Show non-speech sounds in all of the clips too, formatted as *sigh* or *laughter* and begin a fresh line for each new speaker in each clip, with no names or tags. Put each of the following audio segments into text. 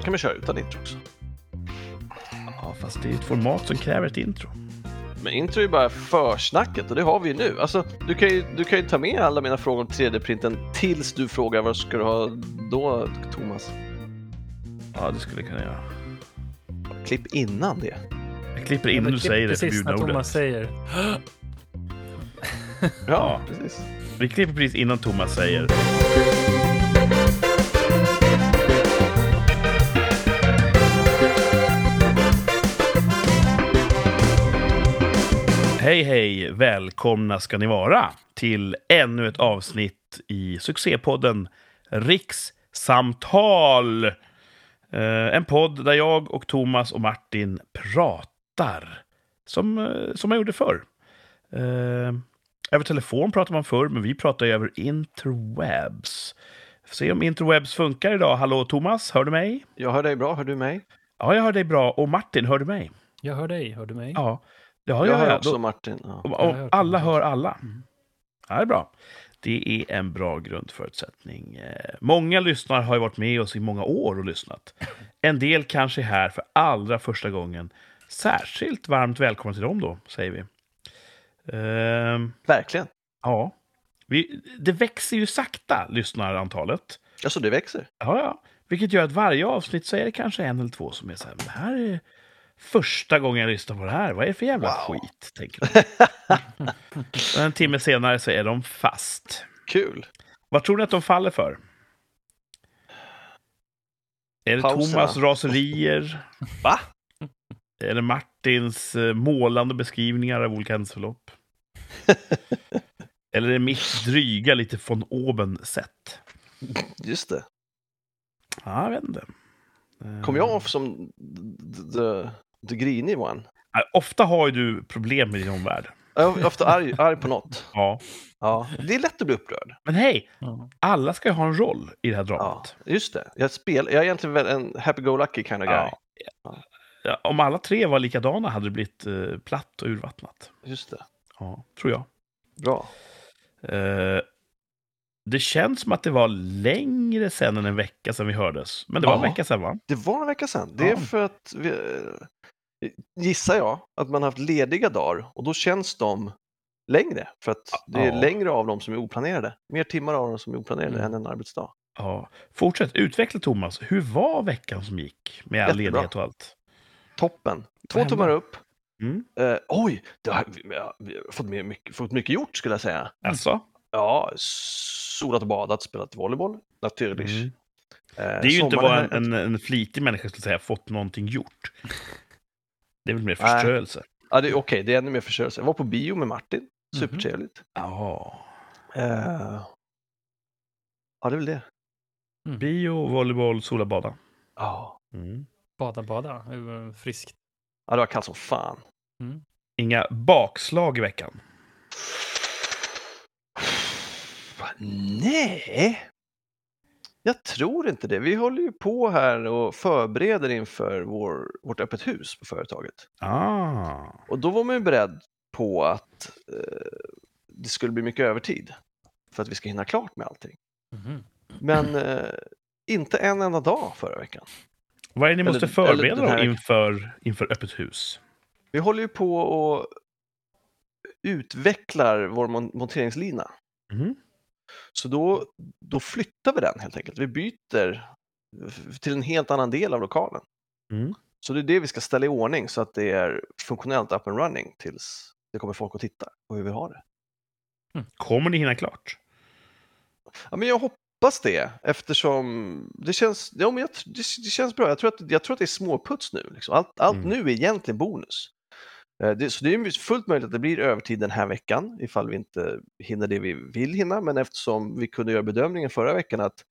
ibland kan man köra utan intro också.
Ja, fast det är ett format som kräver ett intro.
Men intro är bara försnacket och det har vi ju nu. Alltså, du kan ju, du kan ju ta med alla mina frågor om 3D-printen tills du frågar vad ska du ha då, Thomas?
Ja, det skulle jag kunna göra.
Klipp innan det.
Jag klipper innan du säger det
Precis när
ordet.
Thomas säger
Ja, precis.
Vi klipper precis innan Thomas säger. Hej hej! Välkomna ska ni vara till ännu ett avsnitt i succépodden Rikssamtal. Eh, en podd där jag och Thomas och Martin pratar. Som, eh, som man gjorde förr. Eh, över telefon pratar man förr, men vi pratar ju över interwebs. Får se om interwebs funkar idag. Hallå Thomas, hör du mig?
Jag hör dig bra, hör du mig?
Ja, jag hör dig bra. Och Martin, hör du mig?
Jag hör dig, hör du mig?
Ja, det har
Jag
jag.
hör
ja.
också
Då-
Martin. Ja.
om
hört
alla hör alla.
Mm.
Ja, det är bra. Det är en bra grundförutsättning. Eh, Många lyssnare har ju varit med oss i många år och lyssnat. En del kanske är här för allra första gången. Särskilt varmt välkomna till dem då, säger vi. Ehm,
Verkligen.
Ja. Vi, det växer ju sakta, lyssnarantalet.
Alltså det växer.
Ja, ja. Vilket gör att varje avsnitt så är det kanske en eller två som är så här, "Men det här är första gången jag lyssnar på det här. Vad är det för jävla
Wow.
skit? Tänker. Och *laughs* en timme senare så är de fast.
Kul.
Vad tror ni att de faller för? Är det
Pauserna.
Thomas raserier? *laughs*
Va?
Är det Martins eh, målande beskrivningar av olika händelseförlopp? *laughs* Eller är det mitt dryga, lite von oben sätt?
Just det.
Ja, jag vet inte. Eh,
Kom jag off som the, the, the grinig one?
Nej, Ofta har ju du problem med din omvärld.
Jag är ofta arg, arg på något. *laughs*
Ja.
Ja, det är lätt att bli upprörd.
Men hej,
Ja.
alla ska ju ha en roll i det här
Ja,
dramat.
just det. Jag, spel, jag är egentligen väl en happy-go-lucky kind of guy.
Ja. Ja, om alla tre var likadana hade det blivit eh, platt och urvattnat.
Just det.
Ja, tror jag.
Bra.
Eh, det känns som att det var längre sen än en vecka sedan vi hördes. Men det var en
Ja.
vecka sedan, va?
Det var en vecka sedan. Det är för att, vi, eh, gissar jag, att man har haft lediga dagar och då känns de längre. För att det är
Ja.
längre av dem som är oplanerade. Mer timmar av dem som är oplanerade
Mm.
än en arbetsdag.
Ja. Fortsätt utveckla, Thomas. Hur var veckan som gick? Med all
Jättebra.
ledighet och allt.
Toppen. Två tummar upp.
Mm.
Eh, oj, det har, vi, har, fått, mycket, fått mycket gjort skulle jag säga.
Alltså?
Ja, solat och badat, spelat volleyboll, naturligtvis.
Mm.
Eh,
Det är ju inte vad en, en, en flitig människa skulle säga, fått någonting gjort. Det är väl mer
Nej.
förströelse.
Ja, det är okej, det är ännu mer förstörelse. Jag var på bio med Martin,
Mhm.
supertrevligt.
Ja.
Eh, ja, det är väl det.
Bio, volleyboll, sola, bada.
Ja,
Mm.
Bada, bada. Friskt.
ja det var kallt som fan.
Inga bakslag i veckan.
Nej, jag tror inte det. Vi håller ju på här och förbereder inför vår, vårt öppet hus på företaget.
Ah.
Och då var man ju beredd på att eh, det skulle bli mycket övertid för att vi ska hinna klart med allting.
Mhm.
Men eh, inte en enda dag förra veckan.
Vad är det ni
Eller-
måste förbereda då inför, inför öppet hus?
Vi håller ju på och utvecklar vår mon- monteringslina.
Mhm.
Så då, då flyttar vi den helt enkelt. Vi byter till en helt annan del av lokalen.
Mm.
Så det är det vi ska ställa i ordning så att det är funktionellt up and running tills det kommer folk och tittar på hur vi har det.
Kommer ni hinna klart?
Ja, men jag hoppas det eftersom det känns, ja, men jag, det, det känns bra. Jag tror, att, jag tror att det är småputs nu. Liksom. Allt, allt
Mm.
nu är egentligen bonus. Eh, Det, så det är fullt möjligt att det blir övertid den här veckan ifall vi inte hinner det vi vill hinna. Men eftersom vi kunde göra bedömningen förra veckan att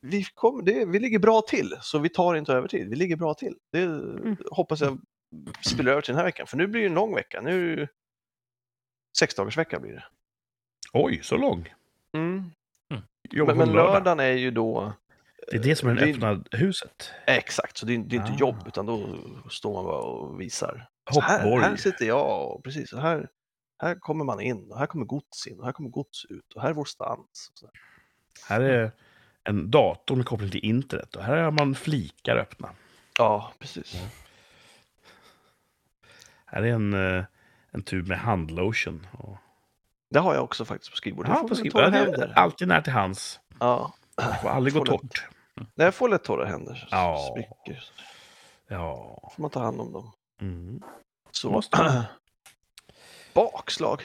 vi, kom, det, vi ligger bra till, så vi tar inte övertid. Vi ligger bra till. Det hoppas jag spiller över till den här veckan. För nu blir det en lång vecka. Nu är det sex dagars vecka blir det.
Oj, så lång.
Mm. Men,
på
men
lördag.
lördagen är ju då
Det är det som är det
det-
öppna huset.
Exakt, så det är, det är inte
Ah.
jobb utan då står man bara och visar. Så här,
Hoppborg.
här sitter jag och precis, så här, här kommer man in och här kommer gods in och här kommer gods ut och här är vår stans. Och.
Här är en dator med koppling till internet. Och här har man flikar öppna.
Ja, precis.
Här är en, eh, en tub med handlotion. Och...
Det har jag också faktiskt på skrivbordet.
Ja, på skrivbordet. Ja,
händer.
det är Alltid nära till hands.
Ja.
Det får aldrig gå torrt.
Nej, jag får lätt torra händer.
Ja.
Spricker.
Ja.
får man ta hand om dem.
Mm.
Så.
Måste man. *clears throat*
Bakslag.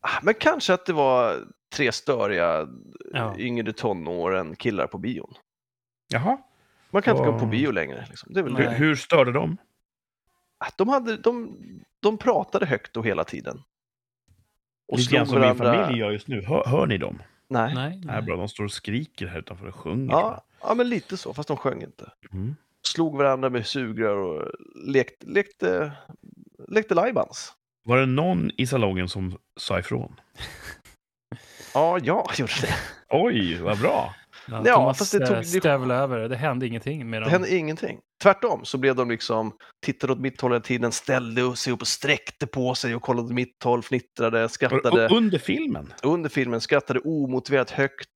Ah, Men kanske att det var tre störiga
Ja.
yngre tonåren killar på bion.
Jaha.
Man kan inte gå på bio längre. Liksom. Det är väl
Nej.
Hur, hur störde de?
Ah, De, hade, de, de pratade högt och hela tiden. Och
Lite grann som min
varandra.
familj gör just nu. Hör, hör ni dem?
Nej.
Nej,
Det är bra, de står och skriker här utanför och sjunger.
Ja, ja, men lite så, fast de sjöng inte.
Mm.
Slog varandra med sugrör och lekte, lekte, lekte lajbans.
Var det någon i salongen som sa ifrån? *laughs*
Ja, jag gjorde det.
Oj, vad bra!
Ja,
Ja,
Thomas
fast det
eh,
tog- det-
stövlade över. Det hände ingenting med dem.
Det hände ingenting. Tvärtom så blev de liksom, tittade åt mitt håll hela tiden, ställde sig upp och sträckte på sig och kollade åt mitt håll, fnittrade,
Och,
skrattade.
och under filmen?
Under filmen skrattade omotiverat högt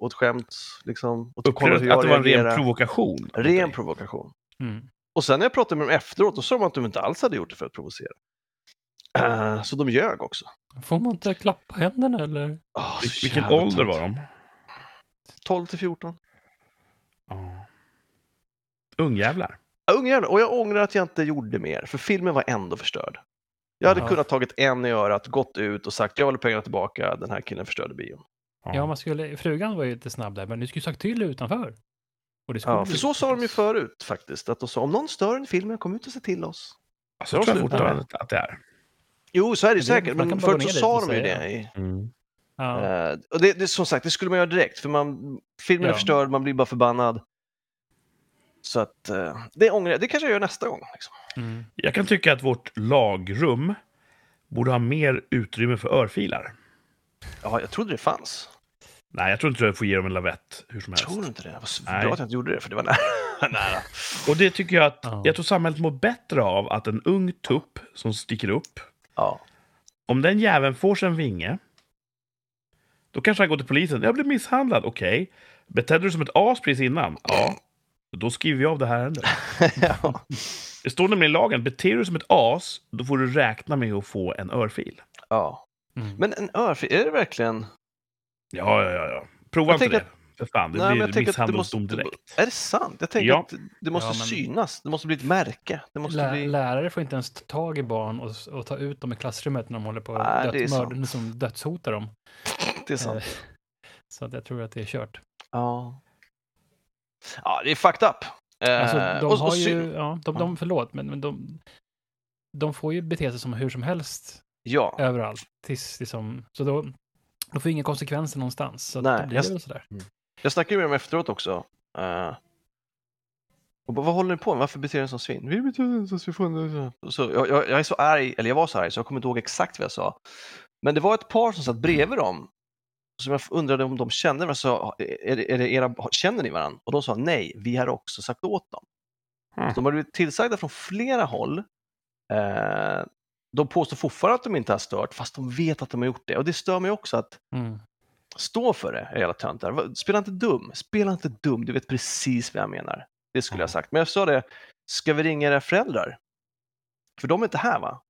åt skämt. Liksom, hur
du att det var en ren provokation?
Ren provokation.
Mm.
Och sen när jag pratade med dem efteråt, då sa de att de inte alls hade gjort det för att provocera. Eh, så de ljög också.
Får man inte klappa händerna eller?
Oh,
Vil- Vilken ålder var de?
12 till 14.
Ja. Ungjävlar.
Ja, Ungjävlar, och jag ångrar att jag inte gjorde mer, för filmen var ändå förstörd. Jag hade
Ja.
kunnat tagit en i örat, gått ut och sagt jag vill pengarna tillbaka, den här killen förstörde bion.
Ja, man skulle, frugan var ju lite snabb där, men du skulle sagt till utanför. Och det skulle
Ja, för så sa de ju förut faktiskt, att de sa om någon stör en film, kom ut och se till oss.
Alltså, jag tror jag fortfarande att det är.
Jo, så är det ju
Det-
säkert, men förut så sa de ju
säga.
det. I,
Mm.
Ja.
eh, och det, det, som sagt, det skulle man göra direkt, för man, filmen är
Ja.
förstörd, man blir bara förbannad. Så att eh, det ångrar jag, det kanske jag gör nästa gång. Liksom.
Mm.
Jag kan tycka att vårt lagrum borde ha mer utrymme för örfilar.
Ja, jag trodde det fanns.
Nej, jag tror inte jag får ge dem en lavett hur som helst.
Tror du inte det?
Nej.
bra att jag inte gjorde det, för det var nära. *laughs* nära.
Och det tycker jag att
Ja.
jag tror samhället mår bättre av att en ung tupp som sticker upp,
Ja.
om den jäveln får sig en vinge, då kanske han går till polisen. Jag blev misshandlad, okej. Betedde du som ett as precis innan? Ja. Då skriver vi av det här ärendet. *laughs*
ja.
Det står nämligen i lagen, beter du dig som ett as, då får du räkna med att få en örfil.
ja.
Mm.
Men en örfil, är det verkligen...
Ja, ja, ja. ja. Prova
Jag
inte det. För fan, det
Nej,
blir
jag
misshandelsdom
måste-
direkt.
Är det sant? Jag tänker
Ja.
att det måste
Ja, men-
synas. Det måste bli ett märke. Det måste
Lä-
bli...
Lärare får inte ens ta tag i barn och, och ta ut dem i klassrummet när de håller på att död,
sant.
mörda, som dödshotar dem.
Det är sant.
Eh, *laughs* Så att jag tror att det är kört.
Ja. Ja, det är fucked up. Eh,
Alltså, de
och,
har
och
ju, ja, de, de, förlåt, men, men de, de får ju bete sig som hur som helst
Ja,
överallt. Tills, liksom, så då, då får inga konsekvenser någonstans. Så
Nej,
blir
jag-
det väl sådär.
jag snackade med dem efteråt också. Eh, och bara, vad håller ni på med? Varför beter ni er som svin? Vi beter oss som svin. Så jag, jag, jag är så arg, eller jag var så arg, så jag kommer inte ihåg exakt vad jag sa. Men det var ett par som satt bredvid dem. Som jag undrade om de kände varandra. Så, är, det- är det era, känner ni varandra? Och de sa nej, vi har också sagt åt dem.
Mm.
Så de har blivit tillsagda från flera håll. Eh, de påstår fortfarande att de inte har stört, fast de vet att de har gjort det. Och det stör mig också att
Mm.
stå för det, era töntar. Spela inte dum. Spela inte dum, du vet precis vad jag menar. Det skulle jag ha sagt. Men jag sa det, ska vi ringa era föräldrar? För de är inte här va?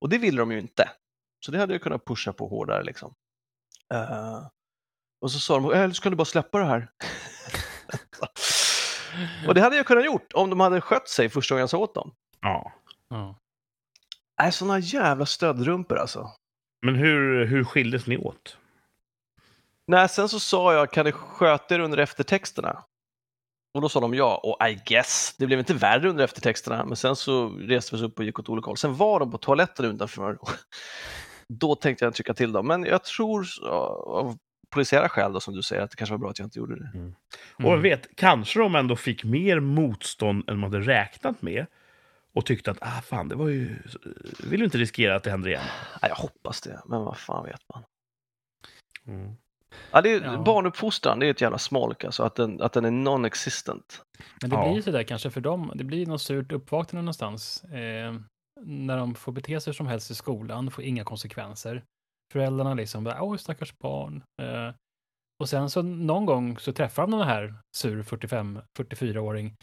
Och det ville de ju inte. Så det hade jag kunnat pusha på hårdare liksom. Eh, och så sa de, eller så kan du bara släppa det här. *laughs* och det hade jag kunnat gjort om de hade skött sig första gången jag sa åt dem.
Ja.
Ja.
Nej, såna jävla stödrumpor alltså.
Men hur, hur skildes ni åt?
Nej, sen så sa jag, kan ni sköta er under eftertexterna? Och då sa de ja, och I guess. Det blev inte värre under eftertexterna, men sen så reste vi oss upp och gick åt olika håll. Sen var de på toaletten utanför. Då tänkte jag trycka till dem, men jag tror av polisiära skäl då, som du säger, att det kanske var bra att jag inte gjorde det.
Mm.
Och vem vet, kanske de ändå fick mer motstånd än de hade räknat med. Och tyckte att, ah fan, det var ju... Vill ju inte riskera att det händer igen.
Nej, jag hoppas det, men vad fan vet man.
Mm.
Ja, det är,
Ja.
Barnuppfostran, det är ett jävla smolk, alltså, att den, att den är non-existent.
Men det
Ja.
blir ju sådär kanske för dem. Det blir något surt uppvaknande någonstans. Eh, när de får bete sig som helst i skolan, får inga konsekvenser. Föräldrarna liksom bara, oj stackars barn. Eh, Och sen så någon gång så träffar de den här sur 45-44-åring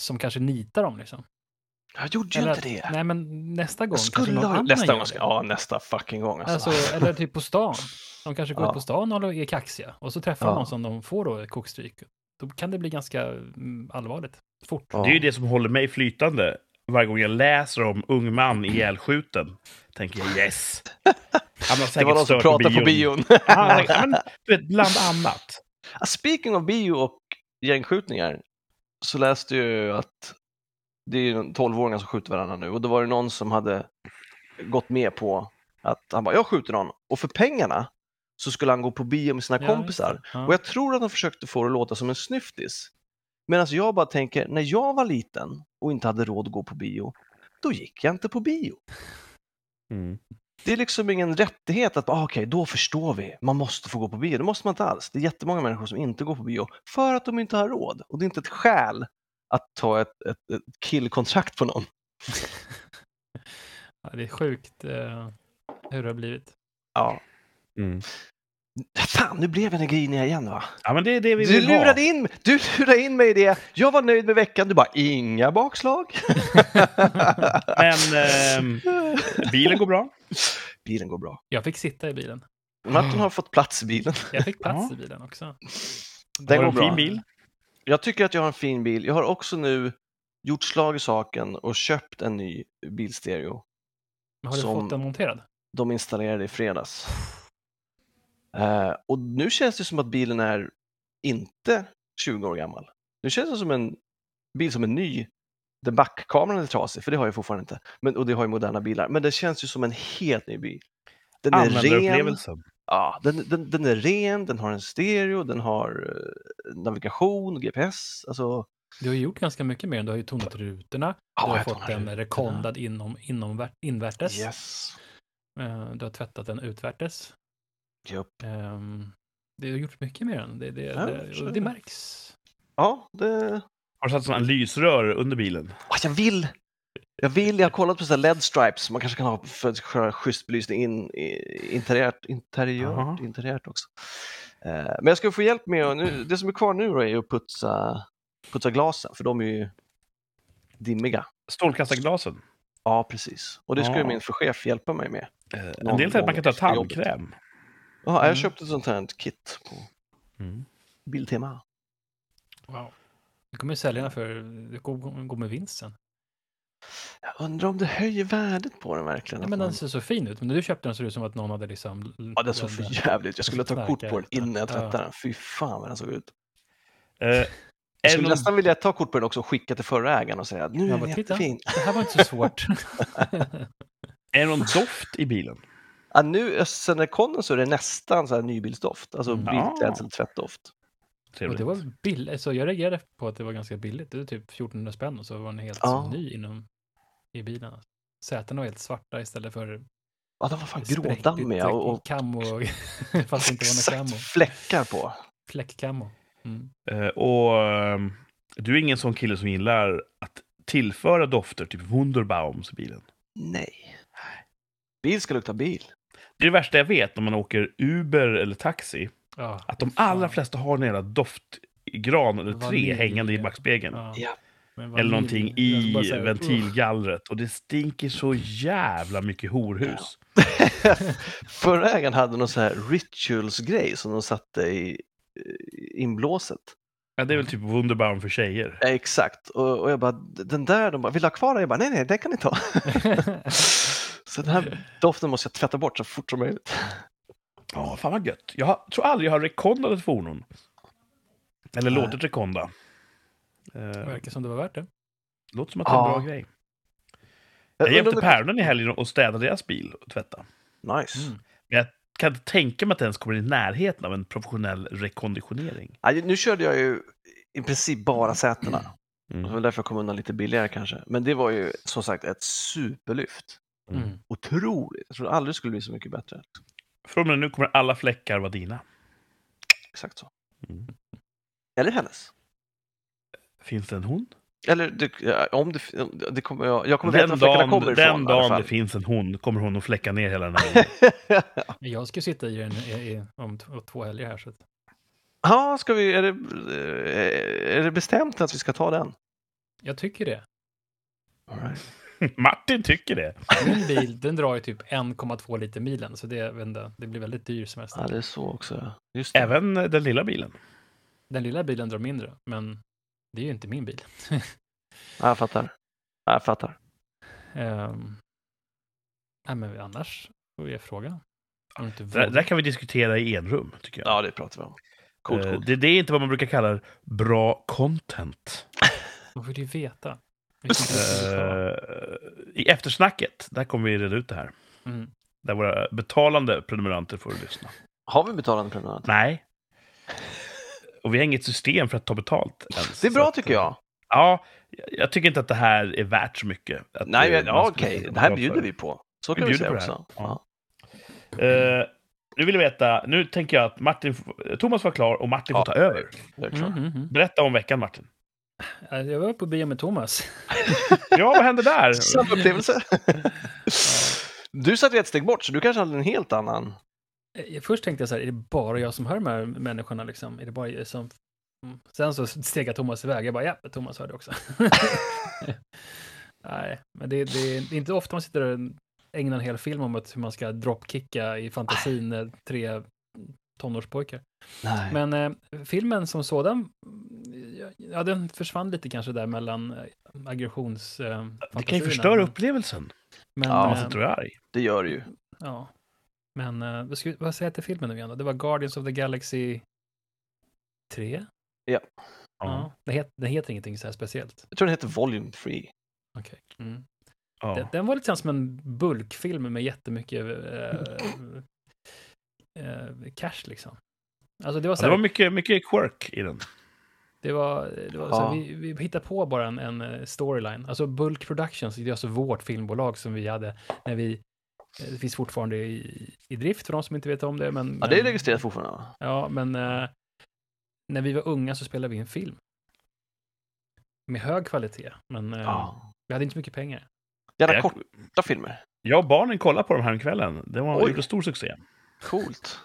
som kanske nitar dem liksom.
Jag gjorde ju
Eller
inte
att-
det.
Nej, men nästa gång någon
ha- nästa gång. ska- Ja, nästa fucking gång alltså.
Alltså, eller typ på stan. De kanske går
Ja.
på stan och är kaxiga. Och så träffar
Ja.
de någon som de får då kokstryk. Då kan det bli ganska mm, allvarligt. Fort.
Ja.
Det är ju det som håller mig flytande. Varje gång jag läser om ung man ihjälskjuten tänker jag yes. Han har *laughs*
det var de som
på
pratade på
bion.
bion. *laughs*
Ja, ja, men, du vet, bland annat. *laughs*
Speaking of bio och gängskjutningar så läste jag ju att det är ju 12-åringar som skjuter varandra nu och då var det någon som hade gått med på att han bara, jag skjuter någon och för pengarna så skulle han gå på bio med sina
Ja,
kompisar.
Ja.
Och jag tror att de försökte få det att låta som en snyftis. Medan jag bara tänker, när jag var liten och inte hade råd att gå på bio, då gick jag inte på bio.
Mm.
Det är liksom ingen rättighet att, ah, okej, då förstår vi, man måste få gå på bio. Det måste man inte alls. Det är jättemånga människor som inte går på bio för att de inte har råd. Och det är inte ett skäl att ta ett, ett, ett killkontrakt på någon. *laughs*
Ja, det är sjukt eh, hur det har blivit.
Ja.
Mm.
Fan, nu blev jag grinig igen va?
Ja, men det är det vi
Du
ha.
lurade, in, du lurade in mig i det. Jag var nöjd med veckan, du bara, inga bakslag. *laughs*
Men ehm, bilen går bra.
Bilen går bra.
Jag fick sitta i bilen.
Martin har fått plats i bilen.
Jag fick plats
Ja.
i bilen också.
Den
du
går
en fin
bra.
bil?
Jag tycker att jag har en fin bil. Jag har också nu gjort slag i saken och köpt en ny bilstereo.
Men har du
Som-
fått den monterad?
De installerade i fredags. Eh, och nu känns det som att bilen är inte 20 år gammal. Nu känns det som en bil som är ny. Den backkameran är trasig, för det har jag fortfarande inte. Men, och det har ju moderna bilar. Men det känns ju som en helt ny bil. Den är ren. Ja, den, den, den är ren, den har en stereo, den har eh, navigation, GPS. Alltså,
Du har ju gjort ganska mycket mer. Du har ju tonat rutorna.
Ja,
du har fått den
rutorna.
rekondad inom, inom invärtes.
yes.
Eh, Du har tvättat den utvärtes.
Japp.
Ehm, Du har gjort mycket med den. Det, det,
Ja,
det,
det.
märks.
Ja, det,
Har du satt sådana lysrör under bilen?
Jag vill! Jag vill, jag har kollat på så här LED-stripes man kanske kan ha för att köra schysst belysning in, interiört, interiört,
Aha.
interiört också. Eh, men jag ska få hjälp med, och nu, det som är kvar nu då är att putsa, putsa glasen, för de är ju dimmiga.
Strålkastarglasen?
Ja, precis. Och det ska ju
Ja.
min chef hjälpa mig med.
Eh, En del säger att man kan ta tandkräm.
Ja, jag
Mm.
köpte ett sånt här kit på
Mm.
Biltema.
Wow. Du kommer ju sälja den för, det går, går med vinst sen.
Jag undrar om det höjer värdet på den verkligen.
Ja, men den ser så fin ut. Men när du köpte den så det ut som att någon hade liksom...
Ja, den såg för jävligt. Jag skulle ta kort på den innan jag tvättade
Ja.
den. Fy fan vad den såg ut.
Eh,
Jag skulle
någon-
nästan vilja ta kort på den också och skicka till förra ägaren och säga att nu är den jättefin.
Det här var inte så svårt. *laughs*
Är det någon doft i bilen?
Ja, nu, sen när kom den så är det nästan så här nybilsdoft, alltså
Mm.
bilklädsel, tvättdoft.
och
Trevligt.
det var billigt. Så jag reagerade på att det var ganska billigt. Det var typ 1400 spänn och så var den helt
Ja.
ny inom, i bilen. Sätena var helt svarta istället för
Ja, de var fan grådammiga och, och
camo, *laughs* *laughs* fast inte var någon
fläckar på.
Fläckcamo. Mm.
Eh, och ehm, du är ingen sån kille som gillar att tillföra dofter, typ Wunderbaums i bilen.
Nej. Bil ska lukta bil.
Det är det värsta jag vet när man åker Uber eller taxi.
Ja,
Att de allra flesta har en jävla doftgran eller tre
Vanilj.
hängande i backspegeln.
Ja.
Ja.
Men
Eller
vanilj,
någonting i
här,
ventilgallret. Och det stinker så jävla mycket horhus. *laughs*
Förra ägaren hade någon så här rituals-grej som de satte i inblåset.
Ja, det är väl typ Wunderbaum för tjejer.
Ja, exakt. Och, och jag bara, den där, de bara, vill du ha kvar den? Jag bara, nej, nej, den kan ni ta. *laughs* så den här doften måste jag tvätta bort så fort som möjligt.
Ja, fan vad gött. Jag har- tror aldrig jag har rekondat ett fordon. Eller
Nej.
låtit rekonda.
Det
Eh,
verkar som det var värt det.
låter som att det är en bra grej.
Jag
hjälpte
det-
päronen i helgen och städade deras bil och tvätta.
Nice.
Mm.
Men jag kan inte tänka mig att det ens kommer i närheten av en professionell rekonditionering.
Ja, nu körde jag ju i princip bara sätena. Det
Mm.
var därför jag kom undan lite billigare kanske. Men det var ju som sagt ett superlyft.
Mm.
Otroligt. Jag trodde aldrig det skulle bli så mycket bättre.
Från och med nu kommer alla fläckar vara dina.
Exakt så.
Mm.
Eller hennes.
Finns det en hon?
Eller det, om det, det kommer jag, jag kommer veta
Den
var fläckarna
dagen,
kommer ifrån.
den
i alla
dagen det finns en hon kommer hon att fläcka ner hela den här. *laughs*
Jag ska sitta i den i, i, om två helger här. Så att,
Ja, ska vi, är, det, eh, är det bestämt att vi ska ta den?
Jag tycker det.
All right. *laughs*
Martin tycker det.
Min bil, den drar ju typ 1,2 liter milen, så det, inte, det blir väldigt dyr semester.
Ja, det är så också. ja. Just det.
Även den lilla bilen.
Den lilla bilen drar mindre, men det är ju inte min bil.
Ja, jag fattar. Ja, jag fattar.
Um, nej, men annars får jag fråga.
Det där kan vi diskutera i enrum, tycker jag.
Ja, det pratar vi om. Coolt,
Eh,
coolt.
Det, det är inte vad man brukar kalla bra content.
Man får ju veta.
Eh, I eftersnacket, där kommer vi reda ut det här.
Mm.
Där våra betalande prenumeranter får lyssna.
Har vi betalande prenumerant?
Nej. Och vi har inget system för att ta betalt. ens.
Det är bra
att,
tycker jag.
Ja, jag tycker inte att det här är värt så mycket. Att,
Nej,
eh,
men, ja, okej. Det här
för.
bjuder vi på. Så
Vi
kan vi,
bjuder
säga också.
här.
Ja.
Eh, nu vill jag veta, nu tänker jag att Martin, Thomas var klar och Martin
Ja.
får ta över.
Mm, mm, mm.
Berätta om veckan, Martin.
Ja, Jag var på bio med Thomas. *laughs*
Ja, vad hände där?
Samma upplevelse. *laughs* Du satt ett steg bort, så du kanske hade en helt annan...
Eh, Först tänkte jag så här, är det bara jag som hör de här människorna liksom? Är det bara jag som... Sen så steg Thomas iväg. Jag bara, ja, Thomas hörde också. *laughs* Nej, men det, det, det är inte ofta man sitter och ägnar en hel film om att hur man ska dropkicka i fantasin eh, tre tonårspojkar.
Nej.
Men eh, filmen som sådan, ja, den försvann lite kanske där mellan eh, aggressions... Eh,
Det kan ju förstöra upplevelsen.
Men,
Ja,
eh,
Man sitter och är arg.
Det gör det ju.
Ja. Men eh, vad, ska, vad säger jag till filmen nu igen då? Det var Guardians of the Galaxy 3?
Ja.
Ja. Det, het, det heter ingenting så här speciellt.
Jag tror den heter Volume 3.
Okej. Mm.
Ja.
Den, den var lite som en bulkfilm med jättemycket eh, *laughs* eh, cash liksom. Alltså det var
Ja,
så
det
här,
var mycket, mycket quirk i den.
det var, det var
Ja.
vi, vi hittade på bara en, en eh, storyline. Alltså Bulk Productions, det är alltså vårt filmbolag som vi hade när vi, eh, det finns fortfarande i, i drift för de som inte vet om det. Men,
Ja, det är registrerat fortfarande.
Ja, men eh, när vi var unga så spelade vi en film. Med hög kvalitet, men eh,
Ja.
vi hade inte så mycket pengar.
Gärna
Jag-
korta filmer.
Jag och barnen kollade på dem här en kvällen. Det var gjorde stor succé.
Coolt.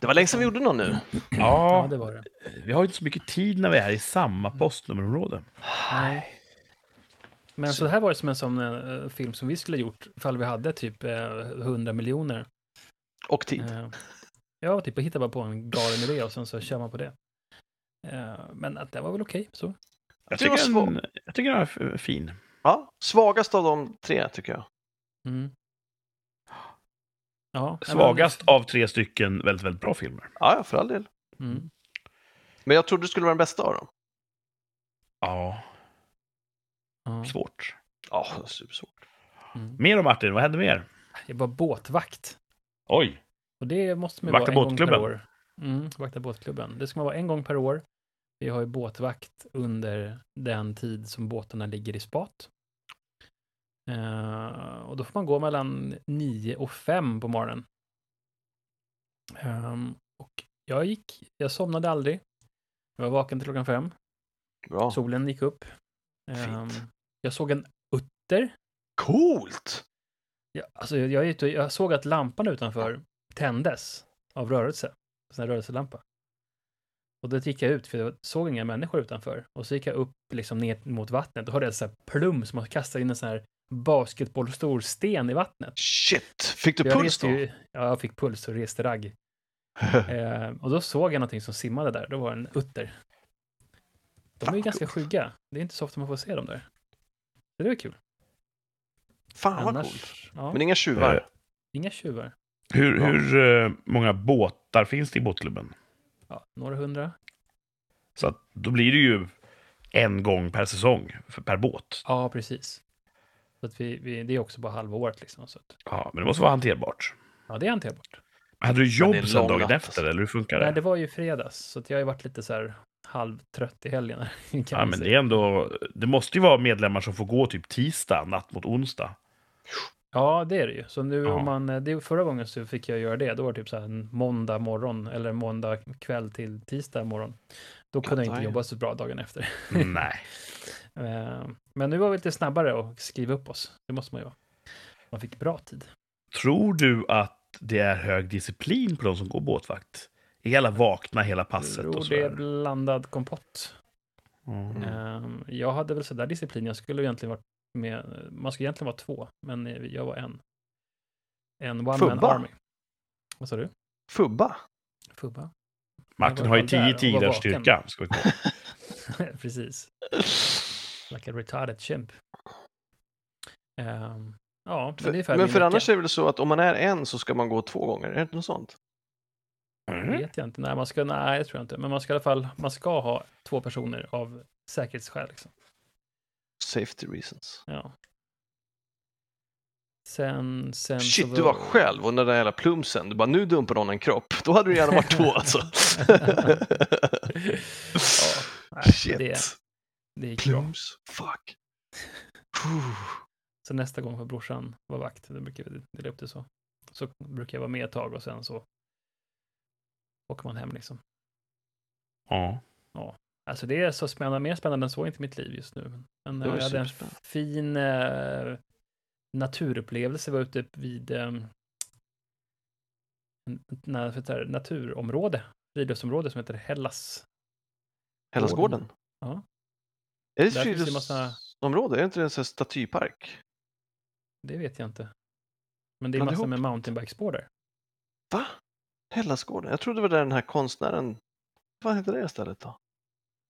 Det var länge sedan vi gjorde någon nu.
Ja, det var det.
vi har inte så mycket tid när vi är i samma postnummerområde.
Nej. Men så det här var det som en sån eh, film som vi skulle ha gjort ifall vi hade typ eh, 100 miljoner.
Och tid.
Eh, ja, typ hitta bara på en galen idé och sen så kör man på det. Eh, men att det var väl okej så.
Jag
tycker det
tycker,
var
den, jag tycker den är f- fin.
Ja, svagast av de tre, tycker jag.
Mm. Ja,
Svagast av tre stycken väldigt, väldigt bra filmer.
Ja, ja, för all del.
Men, mm.
Men jag trodde det skulle vara den bästa av dem.
Ja,
ja.
svårt.
Ja, supersvårt.
Mm.
Mer om Martin, vad hände mer?
Jag var båtvakt.
Oj,
Och det måste man ju
Vakta
vara en gång per år. Mm, vakta båtklubben. Det ska man vara en gång per år. Vi har ju båtvakt under den tid som båtarna ligger i spat. Eh, och då får man gå mellan 9 och 5 på morgonen. Ehm, och jag gick, jag somnade aldrig. Jag var vaken till klockan fem.
Bra.
Solen gick upp. Ehm,
Fint.
jag såg en utter.
Coolt!
Jag, alltså, jag, jag, jag såg att lampan utanför tändes av rörelse. En rörelselampa. Och då gick jag ut, för jag såg inga människor utanför. Och så gick jag upp liksom ner mot vattnet och hörde ett så här plum som att kasta in en sån här basketbollstor sten i vattnet.
Shit! Fick du
Jag
puls då?
ju- Ja, jag fick puls och reste ragg. *laughs* Eh, och då såg jag någonting som simmade där. Då var det en utter. De är ju ganska skygga. Det är inte så ofta man får se dem där. Så det var kul.
Fan vad
Annars,
coolt.
ja,
Men inga tjuvar.
Eh,
inga tjuvar.
hur,
Bra.
hur eh, många båtar finns det i båtklubben?
Ja, några hundra.
Så att då blir det ju en gång per säsong, för, per båt.
Ja, precis. Så att vi, vi, det är också bara halva året liksom. Så att,
Ja, men det måste vara hanterbart.
ja, det är hanterbart.
Hade du jobb
en
sen dagen
natt,
efter, eller hur funkar det?
Nej, det var ju fredags, så att jag har ju varit lite så här halvtrött i helgen. *laughs*
Ja, men det är ändå... Det måste ju vara medlemmar som får gå typ tisdag, natt mot onsdag.
Ja, det är det ju. Så nu
Ja.
om man, det, förra gången så fick jag göra det. Då var det typ så här en måndag morgon eller måndag kväll till tisdag morgon. Då kunde jag inte jobba så bra dagen efter.
Nej. *laughs*
Men nu var vi lite snabbare och skriva upp oss. Det måste man ju vara. Man fick bra tid.
Tror du att det är hög disciplin på de som går båtvakt hela vakna hela passet
tror
och
det är
sådär.
blandad kompott.
Mm.
Ehm, jag hade väl sådär disciplin. Jag skulle egentligen varit med, man skulle egentligen vara två, men jag var en. En one man
Fubba?
army. Vad sa du?
Fubba.
Fubba?
Martin
Jag
har ju
där
10
och var
tigrars
vaken.
styrka. Ska vi komma. *laughs*
Precis. Like a retarded chimp. Ehm, ja, men det är
För, men för
vecka.
annars är det väl så att om man är en så ska man gå två gånger? Är det inte något sånt?
Mm.
vet jag inte. Nej, man ska, nej, det tror jag inte. Men man ska i alla fall, man ska ha två personer av säkerhetsskäl. Liksom.
Safety reasons.
Ja. Sen, sen så
Shit, du var själv och den där jävla plumsen. Du bara, nu dumpar någon en kropp. Då hade du gärna varit två alltså. *laughs*
ja, nej,
Shit.
det, det gick bra.
Plums. Fuck. Puh.
Så nästa gång får brorsan vara vakt. Då brukar vi dela upp det så. Så brukar jag vara med ett tag och sen så åker man hem liksom.
Ja.
Alltså det är så spännande, mer spännande än så inte mitt liv just nu. Men
Det
eh,
var
jag hade en fin eh, naturupplevelse. Jag var ute vid eh, för det här, naturområde, friluftsområde som heter Hellas.
Hellasgården?
Ja.
Är det ett
det massa-
friluftsområde? Är det inte en sån statypark?
Det vet jag inte. Men det är massor med mountainbikespår där.
Va? Hellasgården? Jag trodde det var där den här konstnären... Vad heter det stället då?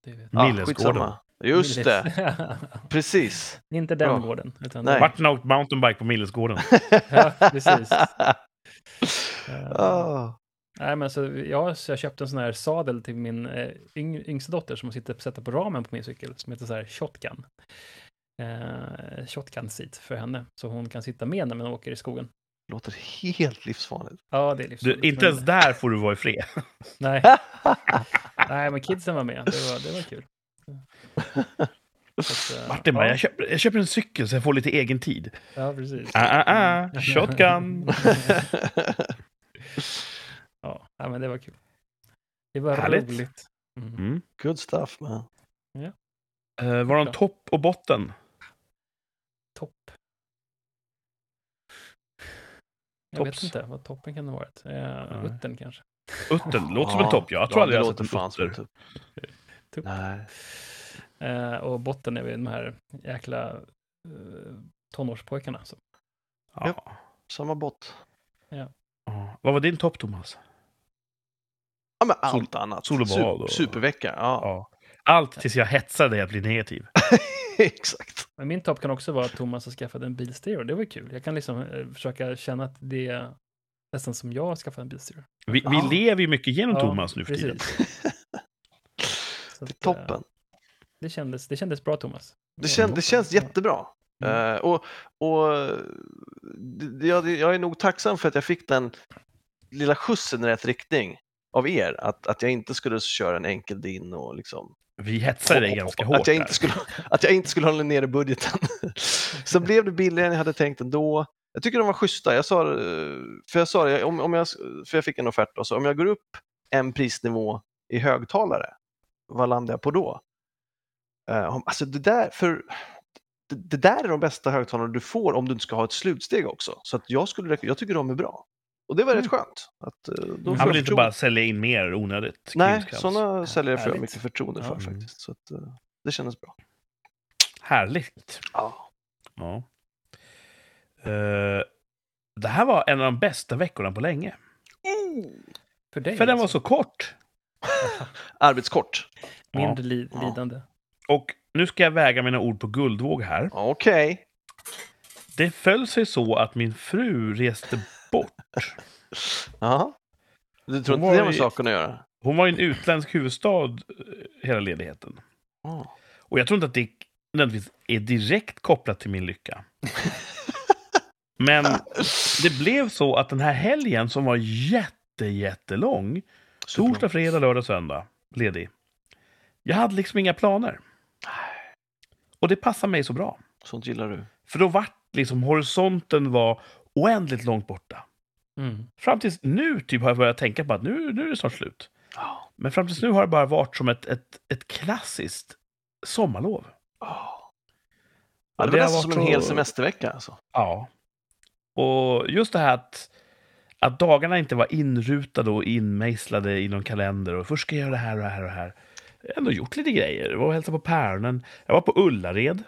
Det vet
Ah,
Millesgården.
Just det, *laughs* precis.
inte den
Bra.
gården. Utan
Nej.
Martin har åkt mountainbike på Millesgården. *laughs*
Ja, precis. *laughs*
Ah.
Nej, men så jag, så jag köpte en sån här sadel till min eh, yng, yngsta dotter som sitter sätter på ramen på min cykel som heter så här shotgun. Eh, shotgun seat för henne så hon kan sitta med när man åker i skogen.
Låter helt livsfarligt.
Ja, det är
Du,
livsfarligt.
inte
men-
ens där får du vara i fred. *laughs*
Nej, *laughs* nej, men kidsen var med. Det var, det var kul. Att, eh,
Martin bara,
ja,
jag köper, jag köper en cykel så jag får lite egen tid.
Ja, precis.
Ah, ah, ah. *laughs* Shotgun.
Ja, nej, men det var kul. Det var
Härligt.
roligt. Mm.
Mm.
Good stuff man.
Eh, var det en topp och botten?
Topp. Jag
Tops.
vet inte vad toppen kan ha varit. Eh,
Nej.
uttern kanske.
Uttern, låter som en topp. Jag tror aldrig jag har sett en utter.
tupp. Nej.
Eh, och botten är väl de här jäkla eh, tonårspojkarna. Så.
Ja.
Samma bott.
Ja. Vad var din topp, Thomas?
Ja, men
Sol-
allt annat.
sol och bad och-
Supervecka, ja.
Ja. Allt tills jag hetsar dig att bli negativ. *laughs*
Exakt.
Men min topp kan också vara att Thomas har skaffat en bilstereo. Det var kul. Jag kan liksom eh, försöka känna att det är nästan som jag har skaffat en bilstereo.
Vi, vi
Ja.
lever ju mycket genom
Ja,
Thomas nu för tiden.
precis. *laughs* Så att, eh,
Toppen.
Det kändes, det kändes bra, Thomas.
Det, kän, det känns jättebra.
Mm.
Eh, och och det, jag, jag är nog tacksam för att jag fick den lilla skjutsen i rätt riktning av er. Att, att jag inte skulle köra en enkel din och liksom...
Vi hetsar dig ganska hårt
att, jag inte skulle, att jag inte skulle hålla nere budgeten. *laughs* Så blev det billigare än jag hade tänkt ändå. Jag tycker de var schyssta. Jag sa, eh, för jag sa det, om, om jag, för jag fick en offert och så om jag går upp en prisnivå i högtalare, vad landar jag på då? Uh, alltså det där, för det, det där är de bästa högtalarna du får om du inte ska ha ett slutsteg också. Så jag, skulle, jag tycker de är bra. Och det var rätt skönt. Att, eh, då får
Han vill inte bara sälja in mer onödigt.
Nej, sådana säljare får jag mycket förtroende för
Ja.
faktiskt. Så att, eh, det kändes bra.
Härligt.
Ja.
Ja. Eh, det här var en av de bästa veckorna på länge.
För dig
För den var
alltså.
så kort. *laughs*
Arbetskort.
Mindre li-
Ja.
lidande.
Och nu ska jag väga mina ord på guldvåg här.
Okej.
Det föll sig så att min fru reste bort.
Ja. Du tror
Hon
inte det
var
har med saken att göra?
Hon var i en utländsk huvudstad eh, hela ledigheten.
Ja.
Och jag tror inte att det nödvändigtvis är direkt kopplat till min lycka. *laughs* Men det blev så att den här helgen som var jätte, jättelång, torsdag, fredag, lördag, söndag, ledig. Jag hade liksom inga planer. Och det passar mig så bra.
Sånt gillar du.
För då vart liksom horisonten var oändligt långt borta.
Mm.
Fram tills nu typ har jag börjat tänka på att nu, nu är det snart slut.
Ja.
Men fram tills nu har det bara varit som ett, ett, ett klassiskt sommarlov.
Ja,
Och
det var nästan som en hel semestervecka alltså.
Ja. Och just det här att, att dagarna inte var inrutade och inmejslade i någon kalender. Och först ska jag göra det här och det här och det här. Jag har ändå gjort lite grejer. Jag var och hälsade på päronen. Jag var på Ullared.